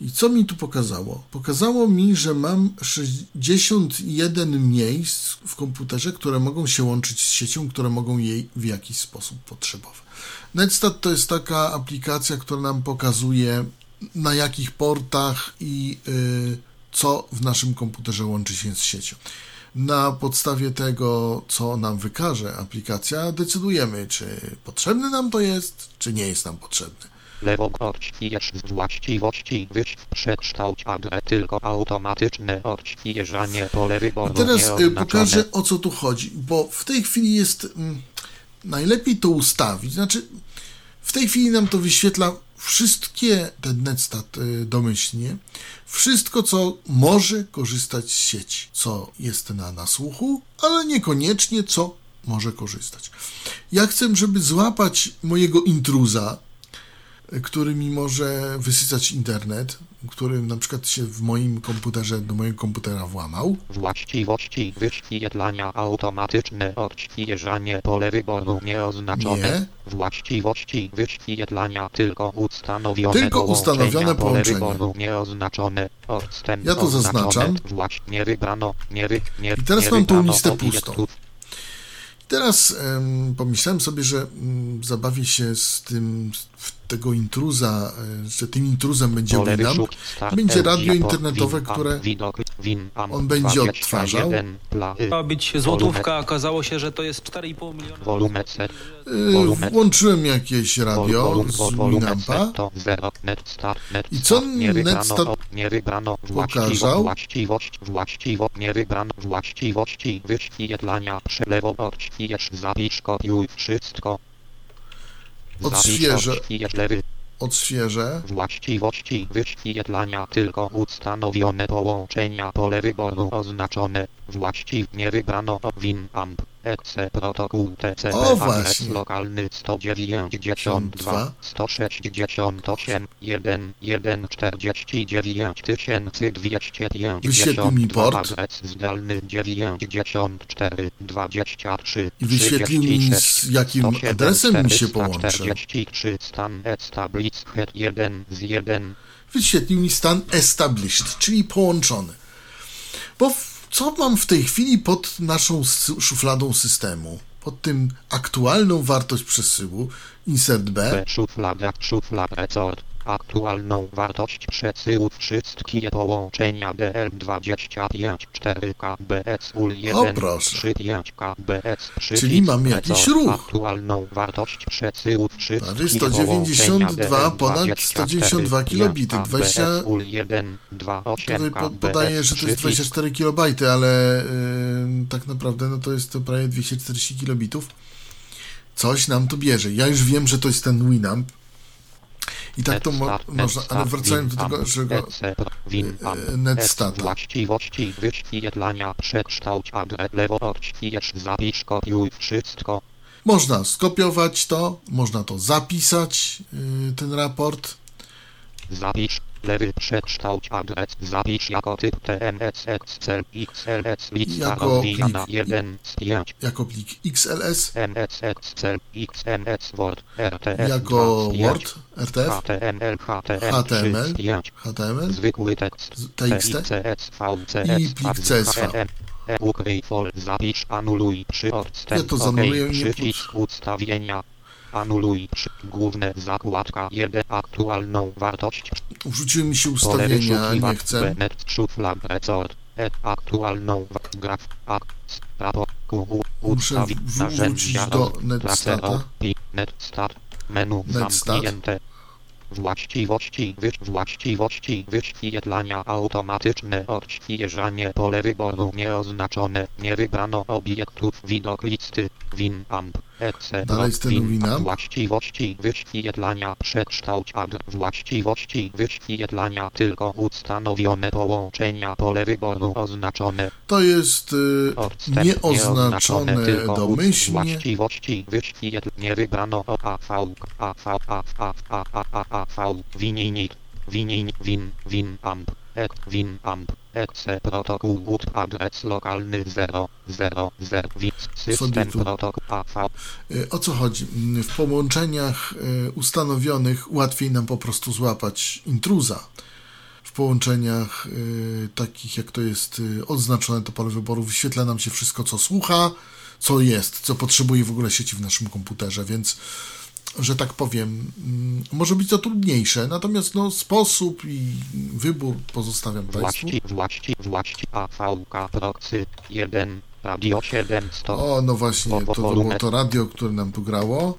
I co mi tu pokazało? Pokazało mi, że mam 61 miejsc w komputerze, które mogą się łączyć z siecią, które mogą jej w jakiś sposób potrzebować. Netstat to jest taka aplikacja, która nam pokazuje na jakich portach i yy, co w naszym komputerze łączy się z siecią. Na podstawie tego, co nam wykaże aplikacja, decydujemy, czy potrzebny nam to jest, czy nie jest nam potrzebny. Lewo odśwież z właściwości wyś przekształć adres tylko automatyczne odświeżanie pole wyboru A teraz y, pokażę o co tu chodzi, bo w tej chwili jest mm, najlepiej to ustawić. Znaczy, w tej chwili nam to wyświetla wszystkie ten netstat y, domyślnie, wszystko co może korzystać z sieci, co jest na nasłuchu, ale niekoniecznie co może korzystać. Ja chcę, żeby złapać mojego intruza, który mi może wysycać internet, który na przykład się w moim komputerze, do mojego komputera włamał. Właściwości wyświetlania automatyczne odświeżanie pole wyboru nieoznaczone. Nie. Właściwości wyświetlania tylko ustanowione Tylko ustanowione pole połączenia. wyboru nieoznaczone. Odstęp Ja to zaznaczam. Właś, nie wybrano, nie, wy, nie, I teraz nie mam tą listę pustą. Teraz em, pomyślałem sobie, że mm, zabawię się z tym, w tego intruza, e, że tym intruzem będzie Winamp. Będzie radio internetowe, które on będzie 21, odtwarzał. pla- Miała być złotówka, okazało się, że to jest 4,5 miliona. Y, Wolumet. włączyłem jakieś radio z Winampa. to 0, net start, net I co start, nie wybrano, Netstat o- nie wybrano pokazał? właściwo, właściwość, właściwo, nie wybrano właściwości wyświetlania przelewo odśwież, zapisz, kopiuj, wszystko. Odświeżę. Odświeżę. Właściwości wyświetlania tylko ustanowione połączenia pole wyboru oznaczone. Właściwie wybrano o Winamp. EXE protokół TCP O, adres właśnie. lokalny 192 168 1 1 49 252 Wyświetlił mi port. adres zdalny 94 23 I wyświetlił mi, z jakim adresem mi się połączył. 43 stan established 1 z 1 wyświetlił mi stan established, czyli połączony. Bo w, co mam w tej chwili pod naszą szufladą systemu? Pod tym aktualną wartość przesyłu, insert B, szuflada szuflada resort aktualną wartość przesyłu wszystkie połączenia DL25 4KBS UL O, 1 proszę. 35 KBS Czyli mam jakiś ruch. aktualną wartość przesyłu wszystkie 192 ponad DL24, 192 kilobity, 20 KBS UL 1 28 Tutaj po, KBS podaje, że to jest 24 kB, ale yy, tak naprawdę no to jest to prawie 240 kilobitów. Coś nam to bierze. Ja już wiem, że to jest ten Winamp. I tak to mo można, ale wracając do tego, że go e, netstata. Właściwości wyświetlania przekształć adres lewo odśwież zapisz kopiuj wszystko Można skopiować to, można to zapisać, yy, ten raport. zapisz lewy przekształć adres zapisz jako typ TMS Excel XLS lista Jako plik. 1 z 5 jako plik XLS, MS Excel XMS Word RTF jako 2 z 5, Word, RTF, HTML HTML HTML, 3 z 5 HTML Zwykły tekst TXT i plik CSV. E, Ukryj fol, zapisz, anuluj przy odstęp. Ja to nie Przycisk ustawienia. Anuluj główne zakładka 1 aktualną wartość. Wrzuciły mi się ustawienia, nie chcę. Net szuflad resort. E, aktualną graf. Ak. Prawo. QW. Muszę Ustawi. w- Narzędzia. do pi- Netstat. Menu Netstat. zamknięte. Właściwości, wyś, właściwości wyświetlania automatyczne odświeżanie pole wyboru nieoznaczone, nie wybrano obiektów widok listy, Winamp, Excel, Dalej jest ten Winamp. właściwości wyświetlania przekształć adr, właściwości wyświetlania tylko ustanowione połączenia pole wyboru oznaczone, To jest y, nieoznaczone domyślnie. Właściwości wyświetl nie wybrano o AV, AV, AV, AV, AV, AV, winit, winin, win, win, amp, protokół, ut, adres lokalny 0, 0, 0, wit, Sobie system, protokół, AV, Y, O co chodzi? Mm, W połączeniach y, ustanowionych łatwiej nam po prostu złapać intruza. W połączeniach y, takich jak to jest odznaczone to pole wyboru wyświetla nam się wszystko co słucha, co jest, co potrzebuje w ogóle sieci w naszym komputerze, więc że tak powiem, mm, może być to trudniejsze, natomiast no, sposób i wybór pozostawiam Państwu. właści, właści, AVK, proxy, 1, radio 700, O, no właśnie, to, to było to radio, które nam tu grało.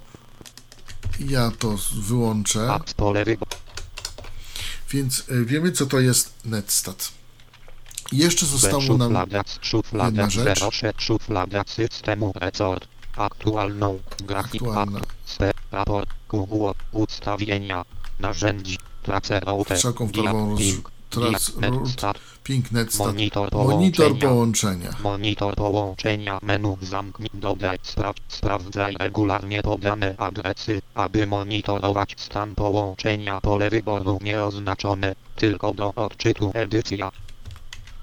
Ja to wyłączę. Więc y, wiemy, co to jest netstat. I Jeszcze zostało nam jedna rzecz. 06, szuflada systemu resort. Aktualną grafikę. Aktualna. Raport, QW, ustawienia, narzędzi, traceroute, Wszelką wtórową trac- netstat, Pink netstat. monitor Monitor połączenia. połączenia. Monitor połączenia menu zamknij dodaj sprawdź sprawdzaj regularnie podane adresy, aby monitorować stan połączenia pole wyboru nieoznaczone, tylko do odczytu edycja.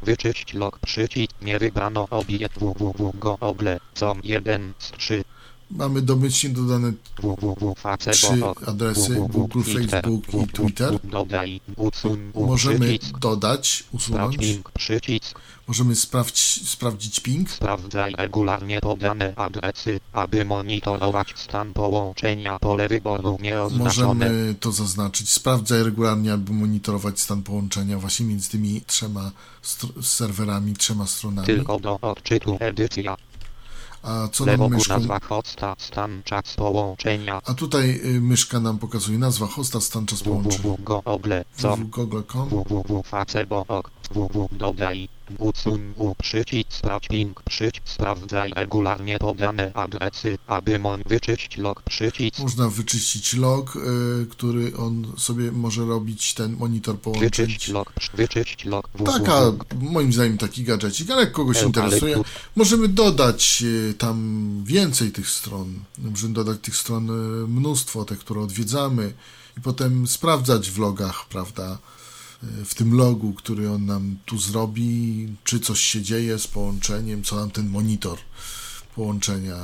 Wyczyść log przycisk nie wybrano obiekt www go com 1 z 3 Mamy domyślnie dodane trzy adresy Google, Facebook i Twitter. Możemy dodać, usunąć. przycisk Możemy sprawdź, sprawdzić ping. Sprawdzaj regularnie podane adresy, aby monitorować stan połączenia pole wyboru nieoznaczone. Możemy to zaznaczyć. Sprawdzaj regularnie, aby monitorować stan połączenia właśnie między tymi trzema serwerami, trzema stronami. Tylko do odczytu edycja. A co nam Lewo górna myszką... nazwa hosta, stan czas połączenia. A tutaj y, myszka nam pokazuje nazwa hosta, stan czas połączenia. www go ogle com www.google.com www facebook www dodaj, usuń u przycisk sprawdź link przycisk sprawdzaj regularnie podane adresy, aby mon wyczyść log przycisk Można wyczyścić log, y, który on sobie może robić, ten monitor wyczyść połączyć. log, wyczyść log Taka, moim zdaniem, taki gadżecik, ale jak kogoś interesuje, możemy dodać y, tam więcej tych stron. Możemy dodać tych stron y, mnóstwo, te, które odwiedzamy i potem sprawdzać w logach, prawda, w tym logu, który on nam tu zrobi, czy coś się dzieje z połączeniem, co nam ten monitor połączenia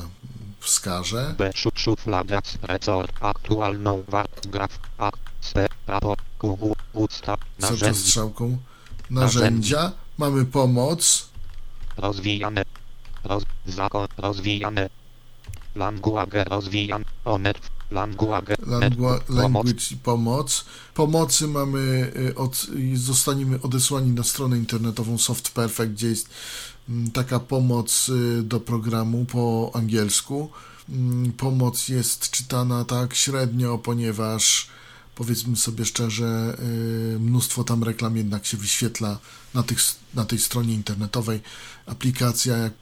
wskaże. Cały czas strzałką. Narzędzia. Mamy pomoc, rozwijane. Roz, zakon rozwijane. Language rozwijane onet language Langua, language i pomoc. Pomocy mamy, y, od, zostaniemy odesłani na stronę internetową Soft Perfect, gdzie jest mm, taka pomoc y, do programu po angielsku. Mm, Pomoc jest czytana tak średnio, ponieważ powiedzmy sobie szczerze, y, mnóstwo tam reklam jednak się wyświetla na, tych, na tej stronie internetowej. Aplikacja, jak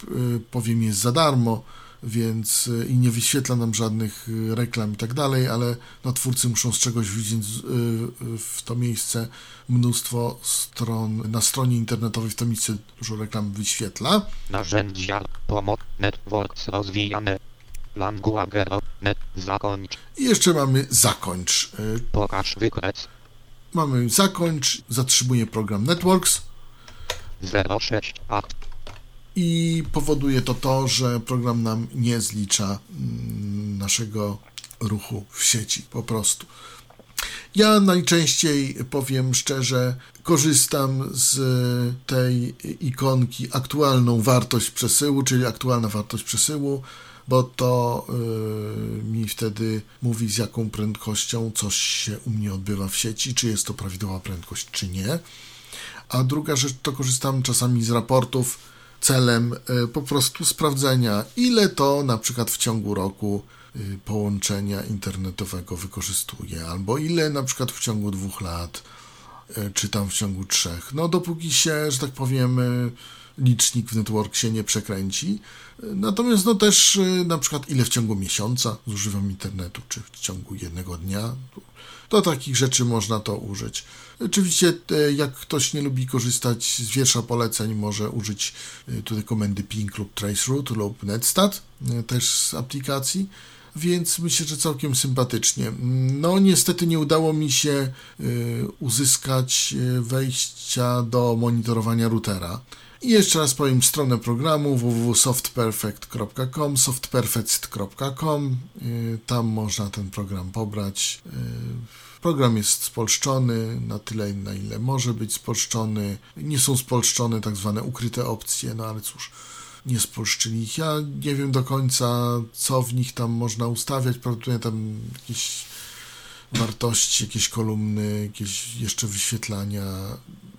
powiem, jest za darmo, więc y, i nie wyświetla nam żadnych y, reklam i tak dalej, ale no, twórcy muszą z czegoś widzieć y, w to miejsce mnóstwo stron, na stronie internetowej w to miejsce dużo reklam wyświetla. narzędzia pomoc networks rozwijane language net zakończ I jeszcze mamy zakończ. Pokaż wykres Mamy zakończ, zatrzymuje program Networks, 06 akt i powoduje to to, że program nam nie zlicza mm, naszego ruchu w sieci po prostu. Ja najczęściej, powiem szczerze, korzystam z tej ikonki aktualną wartość przesyłu, czyli aktualna wartość przesyłu, bo to y, mi wtedy mówi z jaką prędkością coś się u mnie odbywa w sieci, czy jest to prawidłowa prędkość, czy nie. A druga rzecz to korzystam czasami z raportów celem y, po prostu sprawdzenia, ile to na przykład w ciągu roku y, połączenia internetowego wykorzystuje, albo ile na przykład w ciągu dwóch lat, y, czy tam w ciągu trzech. No dopóki się, że tak powiem, licznik w networksie nie przekręci. Natomiast no też na przykład ile w ciągu miesiąca zużywam internetu, czy w ciągu jednego dnia. Do takich rzeczy można to użyć. Oczywiście, e, jak ktoś nie lubi korzystać z wiersza poleceń, może użyć e, tutaj komendy ping lub traceroute lub netstat, e, też z aplikacji, więc myślę, że całkiem sympatycznie. No, niestety nie udało mi się uzyskać wejścia do monitorowania routera. I jeszcze raz powiem stronę programu www.softperfect.com, softperfect.com. Y, Tam można ten program pobrać. Y, Program jest spolszczony na tyle, na ile może być spolszczony. Nie są spolszczone tak zwane ukryte opcje, no ale cóż, nie spolszczyli ich. Ja nie wiem do końca, co w nich tam można ustawiać. Prawdopodobnie tam jakieś wartości, jakieś kolumny, jakieś jeszcze wyświetlania,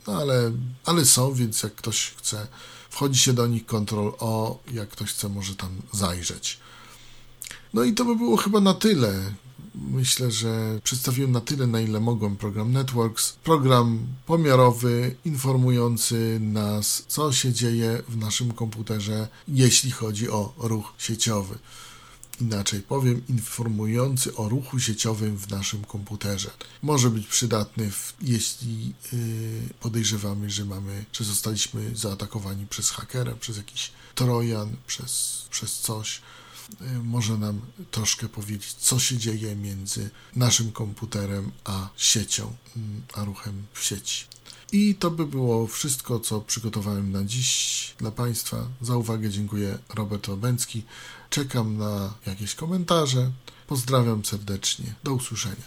no ale, ale są, więc jak ktoś chce, wchodzi się do nich Ctrl O, jak ktoś chce, może tam zajrzeć. No i to by było chyba na tyle. Myślę, że przedstawiłem na tyle, na ile mogłem program Networks. Program pomiarowy, informujący nas, co się dzieje w naszym komputerze, jeśli chodzi o ruch sieciowy inaczej powiem, informujący o ruchu sieciowym w naszym komputerze. Może być przydatny, w, jeśli yy, podejrzewamy, że mamy, że zostaliśmy zaatakowani przez hakera, przez jakiś trojan, przez, przez coś. Yy, może nam troszkę powiedzieć, co się dzieje między naszym komputerem a siecią, yy, a ruchem w sieci. I to by było wszystko, co przygotowałem na dziś dla Państwa. Za uwagę dziękuję Robert Łabęcki. Czekam na jakieś komentarze. Pozdrawiam serdecznie. Do usłyszenia.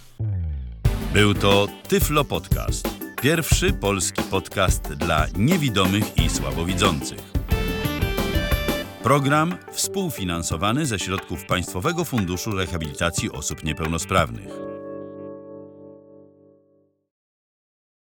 Był to Tyflo Podcast. Pierwszy polski podcast dla niewidomych i słabowidzących. Program współfinansowany ze środków Państwowego Funduszu Rehabilitacji Osób Niepełnosprawnych.